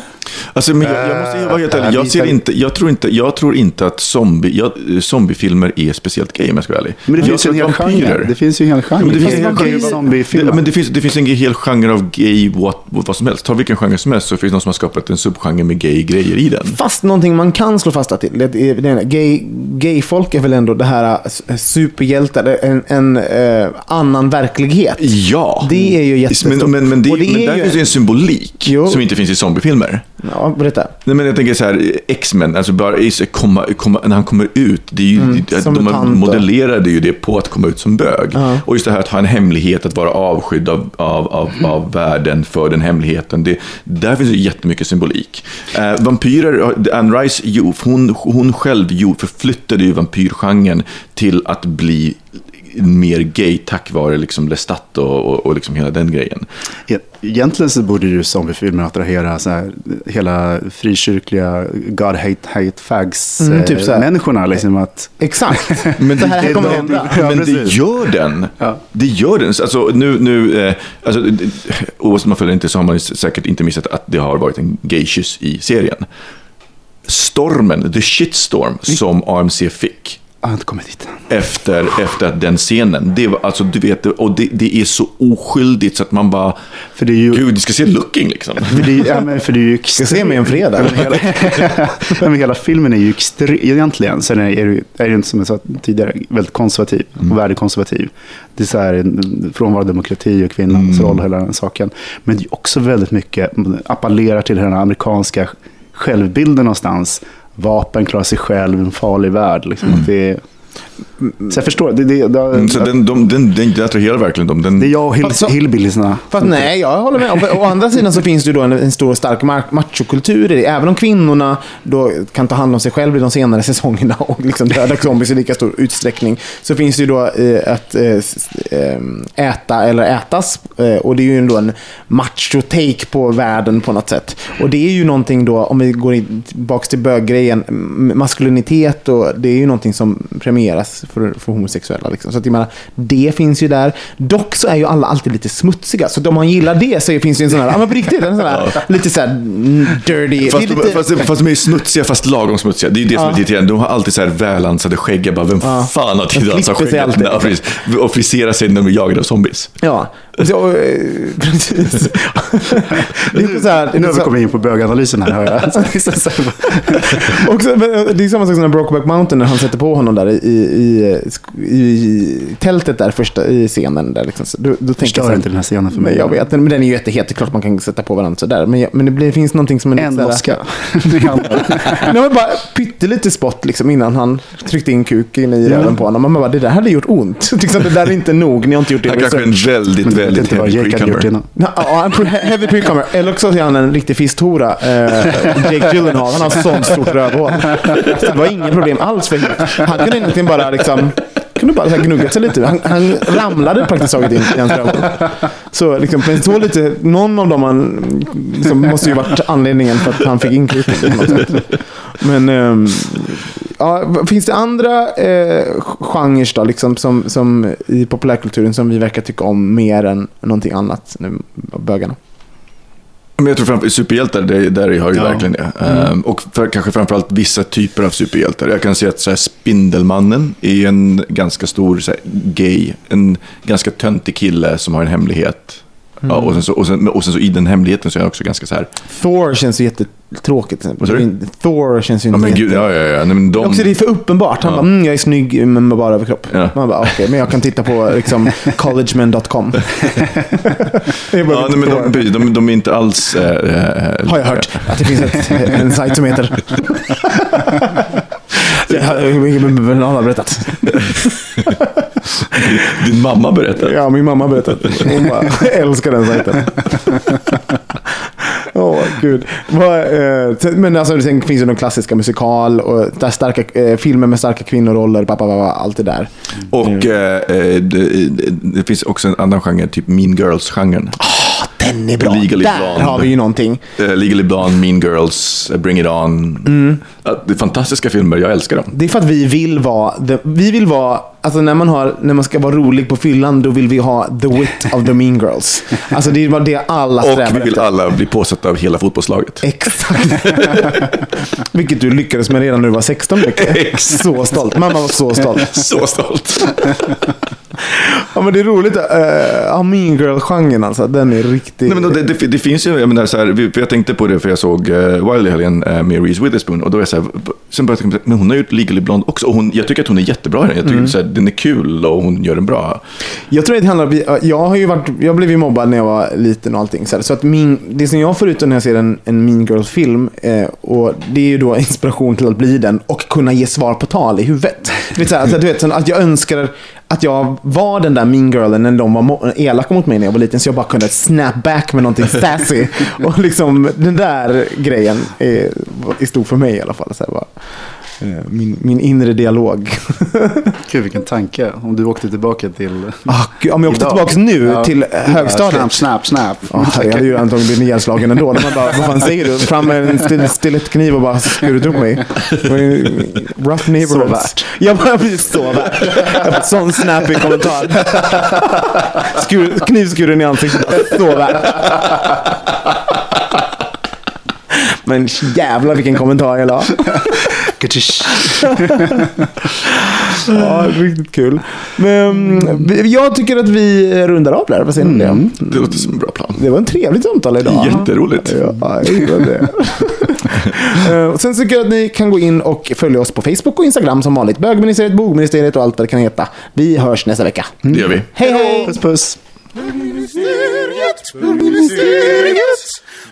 Alltså, men jag, jag måste vara helt Äh, ärlig. Jag, ser inte, jag, tror inte, jag tror inte att zombie, jag, zombiefilmer är speciellt gay om jag ska vara ärlig. Men det jag finns ju en hel vampyrer- genre. Det finns ju en hel genre. Ja, men det finns en gay- zombiefilm. Det, men det finns, det finns en hel genre av gay what, vad som helst. Ta vilken genre som helst så finns det någon som har skapat en subgenre med gay grejer i den. Fast någonting man kan slå fast till. Det är, det är, gay, gayfolk är väl ändå det här äh, superhjältar, en, en eh, annan verklighet. Ja, Det är ju jättestort. Men, men, men, det, det men är där ju- finns ju en symbolik Jo. som inte finns i zombiefilmer. Ja, berätta. Nej, men jag tänker så här, X-Men, alltså bara komma, komma, när han kommer ut, det är ju, Mm, de mutant då. modellerade ju det på att komma ut som bög. Och just det här att ha en hemlighet, att vara avskydd av, av, av, av världen för den hemligheten, det, där finns ju jättemycket symbolik. Eh, vampyrer, Anne Rice, hon, hon själv förflyttade ju vampyrgenren till att bli mer gay tack vare liksom Lestat och, och, och liksom hela den grejen. Egentligen så borde ju zombiefilmer attrahera så här, hela frikyrkliga God hate, hate fags Mm, eh, typ så här. människorna. Liksom att, Exakt. Men det här, kommer hända. Ja, men det gör den. Ja. Det gör den. Alltså, nu, nu, eh, alltså, oavsett om man följer inte så har man säkert inte missat att det har varit en gaykyss i serien. Stormen, the shitstorm, som AMC fick. Jag har inte kommit dit efter, efter den scenen. Det var, alltså, du vet, och det, det är så oskyldigt så att man bara, För det är ju... gud, du ska se looking liksom. För det, är- ja, men för det är ju Ska se mig en fredag. Men hela, men hela filmen är ju extrem, egentligen, sen är det, är det inte som jag sa tidigare, väldigt konservativ och värdekonservativ. Det är så här, frånvaro demokrati och kvinnans roll, hela den saken. Men det är också väldigt mycket, appellerar till den amerikanska självbilden någonstans. Vapen, klarar sig själv, en farlig värld. Liksom, att det är, så jag förstår, det, det, det, Mm, Så den, de, den, den attraherar verkligen dem. Den, det är jag och hill, Fast så- hillbilliesarna. Fast nej, jag håller med. Å, å andra sidan så finns det ju då en, en stor och stark machokultur i det. Även om kvinnorna då kan ta hand om sig själva i de senare säsongerna och liksom döda zombies i lika stor utsträckning. Så finns det ju då eh, att eh, eh, äta eller ätas. Eh, och det är ju ändå en macho-take på världen på något sätt. Och det är ju någonting då, om vi går tillbaka till böggrejen, maskulinitet och det är ju någonting som premieras för, för homosexuella. Liksom. Så att jag menar, det finns ju där. Dock så är ju alla alltid lite smutsiga. Så om man gillar det så finns det ju en sån här, ja men på riktigt, en sån här lite så här mm, dirty. Fast, lite, fast, fast de är smutsiga, fast lagom smutsiga. Det är ju det som är irriterande. De har alltid så här välansade skägg. Jag bara, vem fan har tid att ansa skägget? Ja. Och frisera sig när de är jagade av zombies. Ja, och, eh, precis. Det är så här, Nu har vi kommit in på böganalysen här. Hör jag. Eh, det är samma sak som när Brokeback Mountain när han sätter på honom där i, i, i, i tältet där första i scenen. Där liksom. Då, då tänker Förstör här, inte den här scenen för mig. Men jag vet, men den är ju jättehett. Det är klart man kan sätta på varandra sådär. Men, jag, men det blir, finns någonting som är lite En Oscar. Nej, men bara pyttelite spott liksom, innan han tryckte in kuken i röven på honom. Man bara, det där hade gjort ont. liksom, det där är inte nog. Ni har inte gjort det. Han kanske är en väldigt, Men det vet inte vad Jake hade gjort innan. Ja, en pre- heavy precomer. Eller också är han en riktig fisthora. Eh, Jake Gyllenhaal. Han har sånt stort rövhål. Så det var inga problem alls för Heath. Han kunde egentligen bara liksom kunde bara så här gnugga sig lite. Han, han ramlade praktiskt taget in i hans rövhål. Så liksom, men så lite, någon av dem han, liksom, måste ju varit anledningen för att han fick in kuken på något sätt. Men ehm, ja, finns det andra eh, genrer då, liksom, som, som i populärkulturen som vi verkar tycka om mer än någonting annat, nu, bögarna? Men jag tror framför superhjältar, det, där har ju Ja. verkligen det. Ehm, och för, kanske framförallt vissa typer av superhjältar. Jag kan säga att så här, Spindelmannen är en ganska stor så här, gay, en ganska töntig kille som har en hemlighet. Ja, och, sen så, och, sen, och sen så i den hemligheten så är han också ganska så här, Thor känns ju jättetråkigt. till exempel. Sa du? Thor känns ju ja inte men gud, jätte- ja ja ja. Nej, men de, Också det är för uppenbart. Han Ja. bara, mm, jag är snygg men med bara överkropp. Ja. Man bara, okej, men jag kan titta på liksom, collegemen.com. Ja, nej, men de, de, de är inte alls... eh, eh, Har jag hört att det finns ett, en sajt som heter... Någon har berättat. Din mamma berättade. Ja, min mamma berättat. Hon bara älskar den sajten. Åh, gud. Vad, eh, men alltså, sen finns det de klassiska musikal och där starka, eh, filmer med starka kvinnoroller, pappa, pappa, allt det där. Och eh, eh, det, det finns också en annan genre, typ Mean Girls-genren. Den är bra. Legally där Blonde. har vi ju någonting. Eh, Legally Blonde, Mean Girls, eh, Bring It On. Ja, det är fantastiska filmer, jag älskar dem. Det är för att vi vill vara, the, vi vill vara, alltså när man, har, när man ska vara rolig på fyllan, då vill vi ha the wit of the mean girls. Alltså det är det alla strävar Och vi vill efter. alla bli påsatta av hela fotbollslaget. Exakt. Vilket du lyckades med redan när du var 16 mycket. Så stolt. Mamma var så stolt. Så stolt. Ja, men det är roligt. Uh, mean girl-genren alltså. Den är riktigt... Nej, men det, det, det finns ju, jag menar så här, jag tänkte på det för jag såg uh, Wild i helgen uh, med Reese Witherspoon och då är jag så här, sen började jag tänka, men hon har gjort Legally Blonde också och hon, jag tycker att hon är jättebra i den. Jag tycker så här, den är kul och hon gör den bra. Jag tror att det handlar om, jag har ju varit, jag blev ju mobbad när jag var liten och allting. Så, här, så att min, det som jag får ut när jag ser en, en Mean Girls-film, eh, och det är ju då inspiration till att bli den och kunna ge svar på tal i huvudet. Du vet, så här, alltså, du vet, så att jag önskar att jag var den där mean girlen när de var elaka mot mig när jag var liten. Så jag bara kunde snap back med någonting sassy. och liksom den där grejen är, är stor för mig i alla fall. Så här, bara, min, min inre dialog. Gud, vilken tanke. Om du åkte tillbaka till... Ah, gud, om jag åkte Idag. tillbaka nu Ja. till högstadiet. Snap, snap, snap. Ja, jag hade ju antagligen blivit nedslagen ändå. Man bara, vad fan säger du? Fram med en still, stilettkniv och bara skurit upp mig. Rough neighborhoods. Så värt. Jag bara, precis så värt. Jag fått sån snappy kommentar. Skur, knivskuren i ansiktet. Så värt. Men jävlar vilken kommentar jag la. Ja, riktigt kul. Men jag tycker att vi rundar av där. Vad säger ni om det? Det låter som en bra plan. Det var en trevligt samtal idag. Jätteroligt. Ja, jag det. Eh, och Sen tycker jag att ni kan gå in och följa oss på Facebook och Instagram som vanligt. Bögministeriet, Bogministeriet och allt vad det kan heta. Vi hörs nästa vecka. Det gör vi. Hej hej! Puss puss. Bögministeriet, bögministeriet,